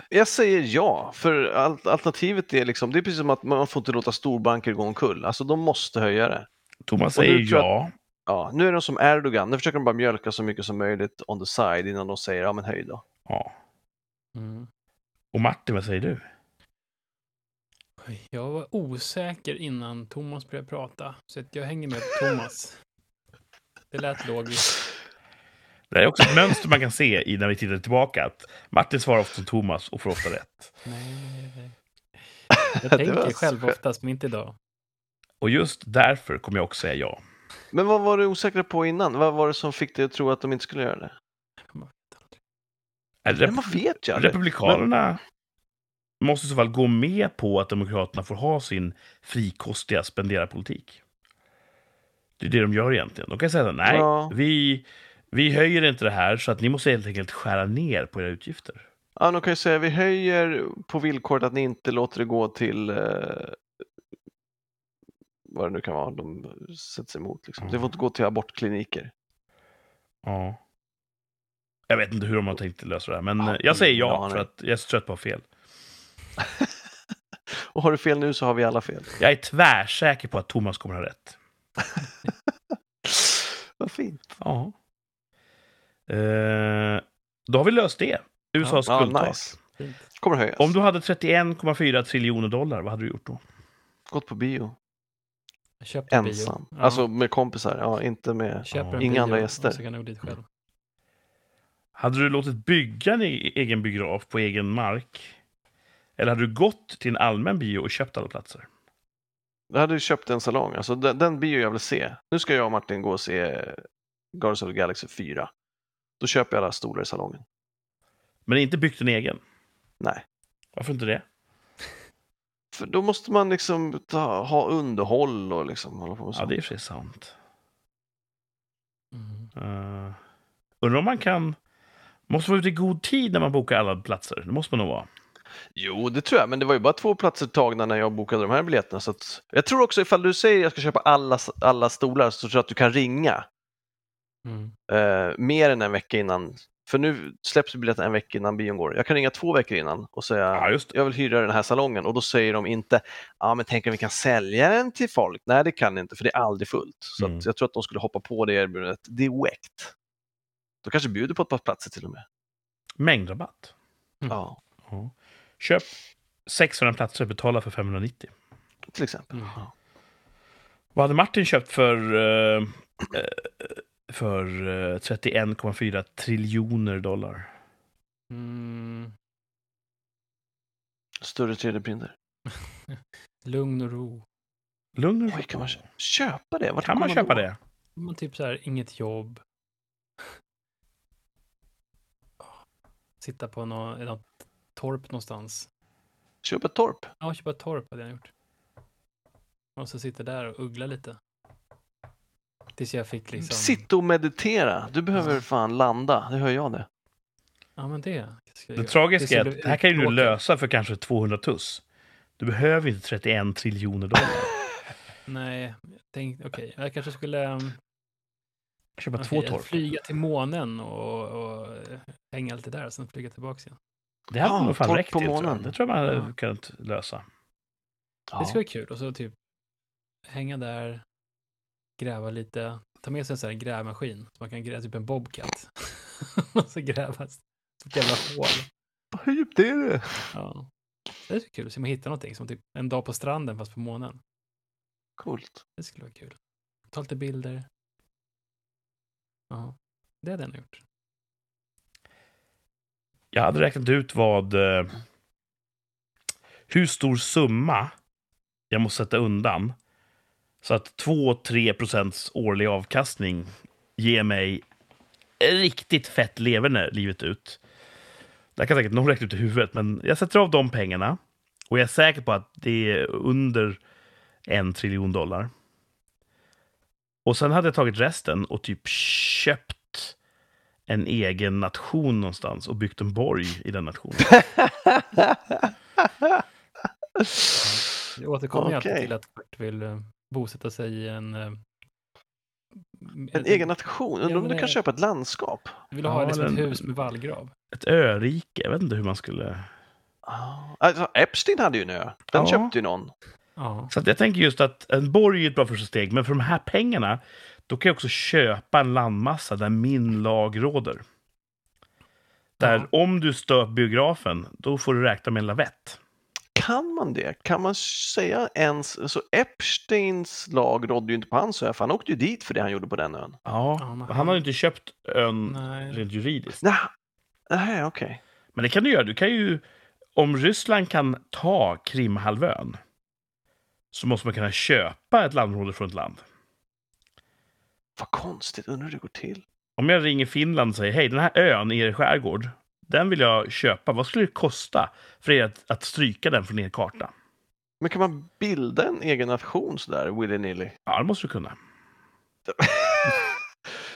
Jag säger ja, för al- alternativet är liksom, det är precis som att man får inte låta storbanker gå omkull. Alltså de måste höja det.
Thomas säger
tror jag
ja.
ja, nu är de som Erdogan, nu försöker de bara mjölka så mycket som möjligt on the side innan de säger ja men höj då.
Ja.
Mm.
Och Martin, vad säger du?
Jag var osäker innan Thomas började prata, så att jag hänger med på Thomas. Det lät logiskt.
Det är också ett mönster man kan se i när vi tittar tillbaka. Att Martin svarar ofta som Thomas och får ofta rätt.
Nej, nej, nej. Jag *laughs* tänker själv
så-
oftast, men inte idag.
Och just därför kommer jag också säga ja.
Men vad var du osäker på innan? Vad var det som fick dig att tro att de inte skulle göra det?
Är
Men man vet ju.
Republikanerna måste i så fall gå med på att Demokraterna får ha sin frikostiga spenderarpolitik. Det är det de gör egentligen. De kan säga nej,
Ja.
vi, vi höjer inte det här så att ni måste helt enkelt skära ner på era utgifter.
Ja, de kan ju säga vi höjer på villkoret att ni inte låter det gå till eh, vad det nu kan vara de sätter sig emot. Liksom. Det får inte gå till abortkliniker.
Ja. Jag vet inte hur de har tänkt lösa det här, men
Ja,
eh, jag säger ja, för att jag är så trött på att ha fel. *laughs*
Och har du fel nu så har vi alla fel.
Jag är tvärsäker på att Thomas kommer ha rätt. *laughs*
Vad fint.
Ja. Eh, då har vi löst det. USAs
Ja,
skuldtak.
nice.
Fint.
Kommer höjas.
Om du hade 31,4 triljoner dollar, vad hade du gjort då?
Gått på bio.
Jag köpte en bio.
Ensam.
Ja,
Alltså med kompisar, ja inte med...
köper
ja.
Inga
bio
andra gäster.
Så kan jag gå dit själv.
Hade du låtit bygga en e- egen biograf på egen mark? Eller hade du gått till en allmän bio och köpt alla platser?
Jag hade ju köpt en salong, alltså den, den bio jag vill se. Nu ska jag och Martin gå och se Guardians of the Galaxy 4. Då köper jag alla stolar i salongen.
Men inte byggt en egen?
Nej.
Varför inte det?
För då måste man liksom ta, ha underhåll och liksom hålla på med
Ja,
sånt.
det är för sig sant.
Mm.
Uh, undrar om man kan... Måste vara ute i god tid när man bokar alla platser. Det måste man nog vara.
Jo, det tror jag, men det var ju bara två platser tagna när jag bokade de här biljetterna. Så att, jag tror också ifall du säger att jag ska köpa alla, alla stolar så tror jag att du kan ringa
Mm.
eh, mer än en vecka innan. För nu släpps biljetten en vecka innan bion går. Jag kan ringa två veckor innan och säga
Ja,
jag vill hyra den här salongen och då säger de inte ja men tänk om vi kan sälja den till folk. Nej, det kan ni inte för det är aldrig fullt. Så
Mm.
jag tror att de skulle hoppa på det erbjudandet direkt. De kanske bjuder på ett par platser till och med.
Mängdrabatt.
Mm.
Ja,
Ja. Köp 600 platser, betala för 590.
till exempel.
Mm.
Vad hade Martin köpt för, eh, eh, för eh, 31,4 triljoner dollar?
Mm.
Större 3D-printer. *laughs*
Lugn och ro.
Lugn och
Oj, kan man kö- köpa det? Vart
Kan man köpa
då?
det?
Man typ så här, inget jobb. *laughs* Sitta på något, något torp någonstans.
Köpa ett torp?
Ja, köpa ett torp hade jag gjort. Och så sitter där och uggla lite. Tills jag fick liksom...
Sitta och meditera. Du behöver fan landa, det hör jag det.
Ja, men det.
Det
göra.
tragiska är att det här kan ju du lösa för kanske 200 tuss. Du behöver inte 31 triljoner dollar. *laughs*
Nej, jag tänkte, okej, jag kanske skulle um,
Köpa
okej,
två torp.
flyga till månen och, och eh, hänga lite där och sen flyga tillbaka igen.
Det hade
Ah,
nog fan räckt
på
till, tror jag.
månen.
Det tror jag man hade
Ja.
kunnat lösa.
Det skulle vara kul. Och så typ hänga där, gräva lite, ta med sig en sån här grävmaskin. Så man kan gräva typ en bobcat. *laughs* och så gräva ett jävla hål.
Hur djupt är det?
Ja. Det är så kul, så man hittar någonting som typ en dag på stranden fast på månen.
Coolt.
Det skulle vara kul. Ta lite bilder. Ja, det hade jag gjort.
Jag hade räknat ut vad... Eh, hur stor summa jag måste sätta undan så att 2-3 procents årlig avkastning ger mig riktigt fett leverne livet ut. Det kan säkert någon räkna ut i huvudet, men jag sätter av de pengarna och jag är säker på att det är under en triljon dollar. Och sen hade jag tagit resten och typ köpt en egen nation någonstans och byggt en borg i den nationen. *laughs*
Det återkommer ju alltid till att Bert vill eh, bosätta sig i en... eh,
En egen nation? Undrar
Ja,
om
men
du kan köpa ett landskap?
Vill ha
Ja,
liksom ett hus med vallgrav.
Ett örike, jag vet inte hur man skulle...
Ah. Alltså, Epstein hade ju en ö. Den
Ja.
köpte ju någon.
Ja.
Så att jag tänker just att en borg är ett bra första steg, men för de här pengarna, då kan jag också köpa en landmassa där min lag råder. Där
Ja.
om du stör biografen, då får du räkna med en lavett.
Kan man det? Kan man säga ens... Så Epsteins lag rådde ju inte på hans ö, för han åkte ju dit för det han gjorde på den ön.
Ja, han har ju inte köpt ön
Nej.
rent juridiskt.
Nej, nej okej.
Men det kan du göra. Du kan ju, om Ryssland kan ta Krimhalvön så måste man kunna köpa ett landområde från ett land.
Vad konstigt, undrar hur det går till.
Om jag ringer Finland och säger hej, den här ön i er skärgård, den vill jag köpa. Vad skulle det kosta för er att, att stryka den från er karta?
Men kan man bilda en egen nation sådär willy-nilly?
Ja, det måste du kunna. *laughs*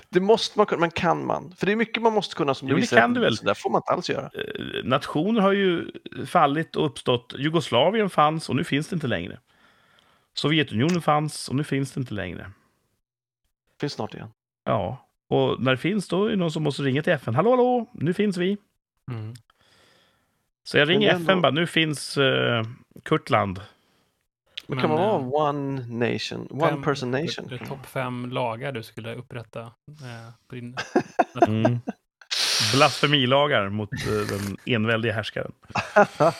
Det måste man kunna, men kan man? För det är mycket man måste kunna som
Jo, det kan du väl.
Så där får man inte alls göra.
Eh, Nationer har ju fallit och uppstått. Jugoslavien fanns och nu finns det inte längre. Sovjetunionen fanns och nu finns det inte längre.
Finns snart igen.
Ja, och när det finns då är det någon som måste ringa till FN. Hallå, hallå, nu finns vi.
Mm.
Så jag ringer
det
FN bara, nu finns uh, Kurtland.
Men, kan man
eh,
vara one nation, one
Fem-
person
det-
nation?
Det är topp fem lagar du skulle upprätta eh, på din... *laughs*
Mm. Blasfemilagar mot eh, den enväldiga härskaren. *laughs*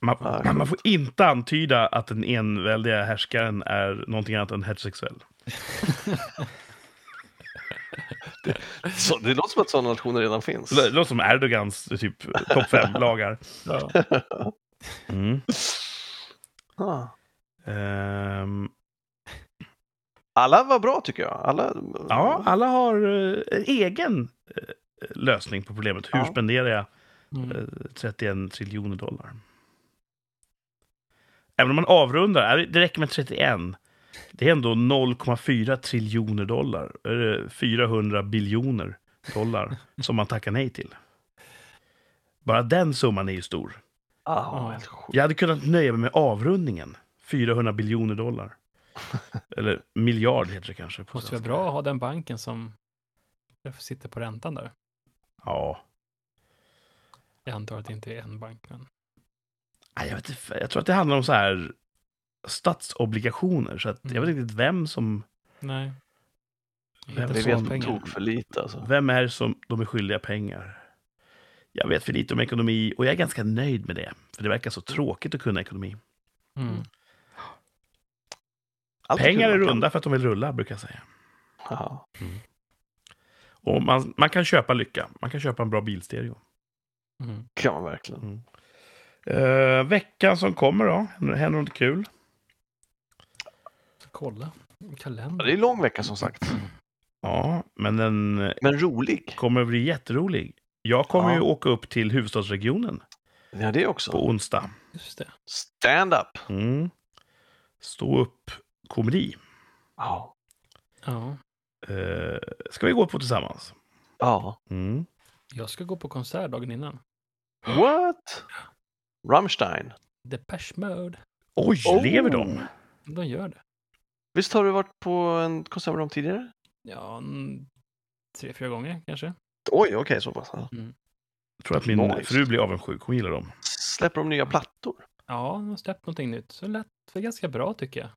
Man, man, man får inte antyda att den enväldiga härskaren är någonting annat än heterosexuell. *laughs*
Så, det låter som att sådana nationer redan finns.
Det låter som Erdogans typ topp fem *laughs* lagar.
Ja.
Mm.
Ah.
Ehm,
Alla var bra tycker jag. Alla...
ja, alla har en egen eh, lösning på problemet. Hur
Ja.
spenderar jag
Mm.
eh, 31 triljoner dollar? Även om man avrundar, det räcker med 31. Det är ändå 0,4 triljoner dollar. Är det 400 biljoner dollar som man tackar nej till. Bara den summan är ju stor.
Sjukt.
Jag hade kunnat nöja mig med avrundningen. 400 biljoner dollar. *laughs* Eller miljard heter det kanske. På
Måste vara bra att ha den banken som sitter på räntan där.
Ja.
Jag antar att det inte är en bank, men...
Jag, vet, jag tror att det handlar om så här statsobligationer. Så att jag vet inte riktigt vem som...
Nej.
Vem
Vi
som
vet
pengar.
tok för lite alltså.
Vem är som de är skyldiga pengar? Jag vet för lite om ekonomi och jag är ganska nöjd med det. För det verkar så tråkigt att kunna ekonomi.
Mm.
Allt
Pengar är runda för att de vill rulla, brukar jag säga.
Ja.
Och man, man kan köpa lycka. Man kan köpa en bra bilstereo.
Mm.
kan man verkligen.
Mm. Eh, veckan som kommer då? Händer något kul?
Kolla.
Ja,
Kalender.
det är en lång vecka som sagt.
Ja, men den
Men rolig.
kommer att bli jätterolig. Jag kommer
Ja.
ju åka upp till huvudstadsregionen
Ja, det också.
på onsdag.
Just det.
Stand up.
Mm. Stå upp komedi.
Ja.
Ja.
Eh, ska vi gå på tillsammans?
Ja.
Mm.
Jag ska gå på konsert dagen innan.
What? Rammstein.
Depeche Mode.
Oj,
Oh.
lever de?
De gör det.
Visst har du varit på en konsert med dem tidigare?
Ja, en, tre, fyra gånger kanske.
Oj, okej, så pass. Ja.
Jag tror att min
Nice.
fru blir avundsjuk. Hon gillar dem.
Släpper de nya plattor?
Ja, de har släppt någonting nytt. Så lät det ganska bra tycker jag.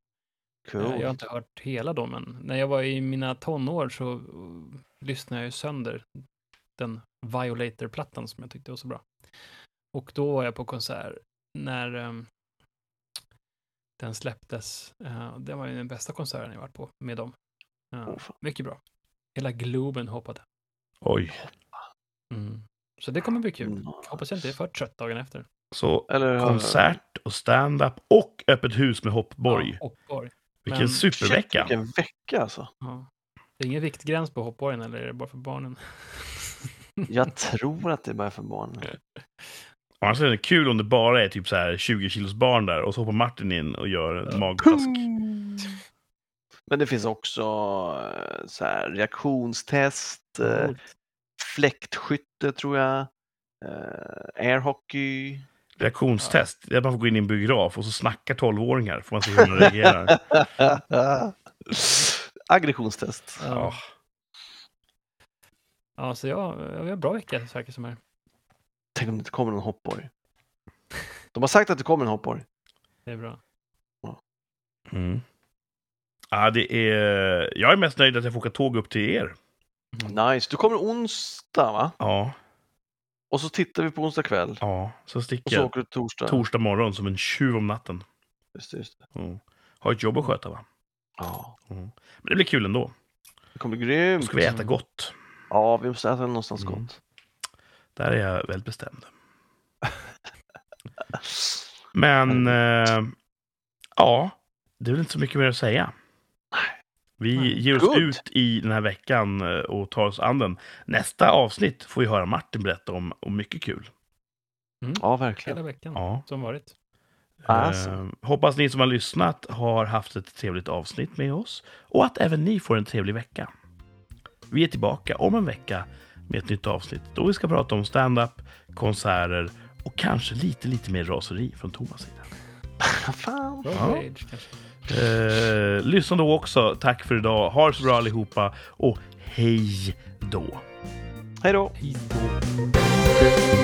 Cool.
Eh, Jag har inte hört hela då, men när jag var i mina tonår så uh, lyssnade jag ju sönder den Violator-plattan som jag tyckte var så bra. Och då var jag på konsert när ehm, den släpptes. Uh, det var ju den bästa konserten jag varit på med dem.
Fan.
mycket bra. Hela Globen hoppade.
Oj.
Mm. Så det kommer bli kul.
Mm.
Hoppas jag inte är för trött dagen efter.
Så
Eller,
konsert och stand-up och öppet hus med Hoppborg.
Ja, Hoppborg.
Vilken
Men-
supervecka!
Shit, vilken vecka alltså.
Ja. Det är ingen viktgräns på Hoppborgen eller är det bara för barnen?
Jag tror att det är bara för *laughs* barn.
Annars är det kul om det bara är typ så här 20 kilos barn där och så hoppar Martin in och gör en magplask.
Men det finns också eh, så här, reaktionstest, eh, fläktskytte tror jag, eh, airhockey.
Reaktionstest. Det är att man får gå in i en biograf och så snackar 12-åringar. Får man se hur de reagerar. *laughs*
Aggressionstest.
Ja.
Ja. ja, så ja, vi har en bra vecka det som här.
Tänk om det inte kommer någon hoppborg. De har sagt att det kommer en hoppborg.
Det är bra.
Mm. Ja, det är... Jag är mest nöjd att jag får åka tåg upp till er.
Nice. Du kommer onsdag va?
Ja,
Och så tittar vi på onsdag kväll.
ja. Så
Och
sticker
så
jag
åker du torsdag.
torsdag morgon som en tjuv om natten.
Just det, just det.
Mm. Har ett jobb att sköta, va?
Ja,
Men det blir kul ändå.
det kommer bli
Då
grymt.
ska vi äta gott.
Ja, vi måste äta någonstans
Mm.
gott.
Där är jag väldigt bestämd. Men *laughs* eh, ja, det är väl inte så mycket mer att säga. Vi
Nej.
ger oss
Good.
ut i den här veckan eh, och tar oss an den. Nästa avsnitt får vi höra Martin berätta om, om mycket kul.
Ja, verkligen.
Hela veckan,
Ja.
som vanligt.
Alltså.
Eh, hoppas ni som har lyssnat har haft ett trevligt avsnitt med oss och att även ni får en trevlig vecka. Vi är tillbaka om en vecka med ett nytt avsnitt då vi ska prata om stand-up, konserter och kanske lite, lite mer raseri från Thomas sida. *laughs*
Fan.
Ja. Eh, lyssna då också. Tack för idag. Ha det så bra allihopa och hej då.
Hej då.
Hej då.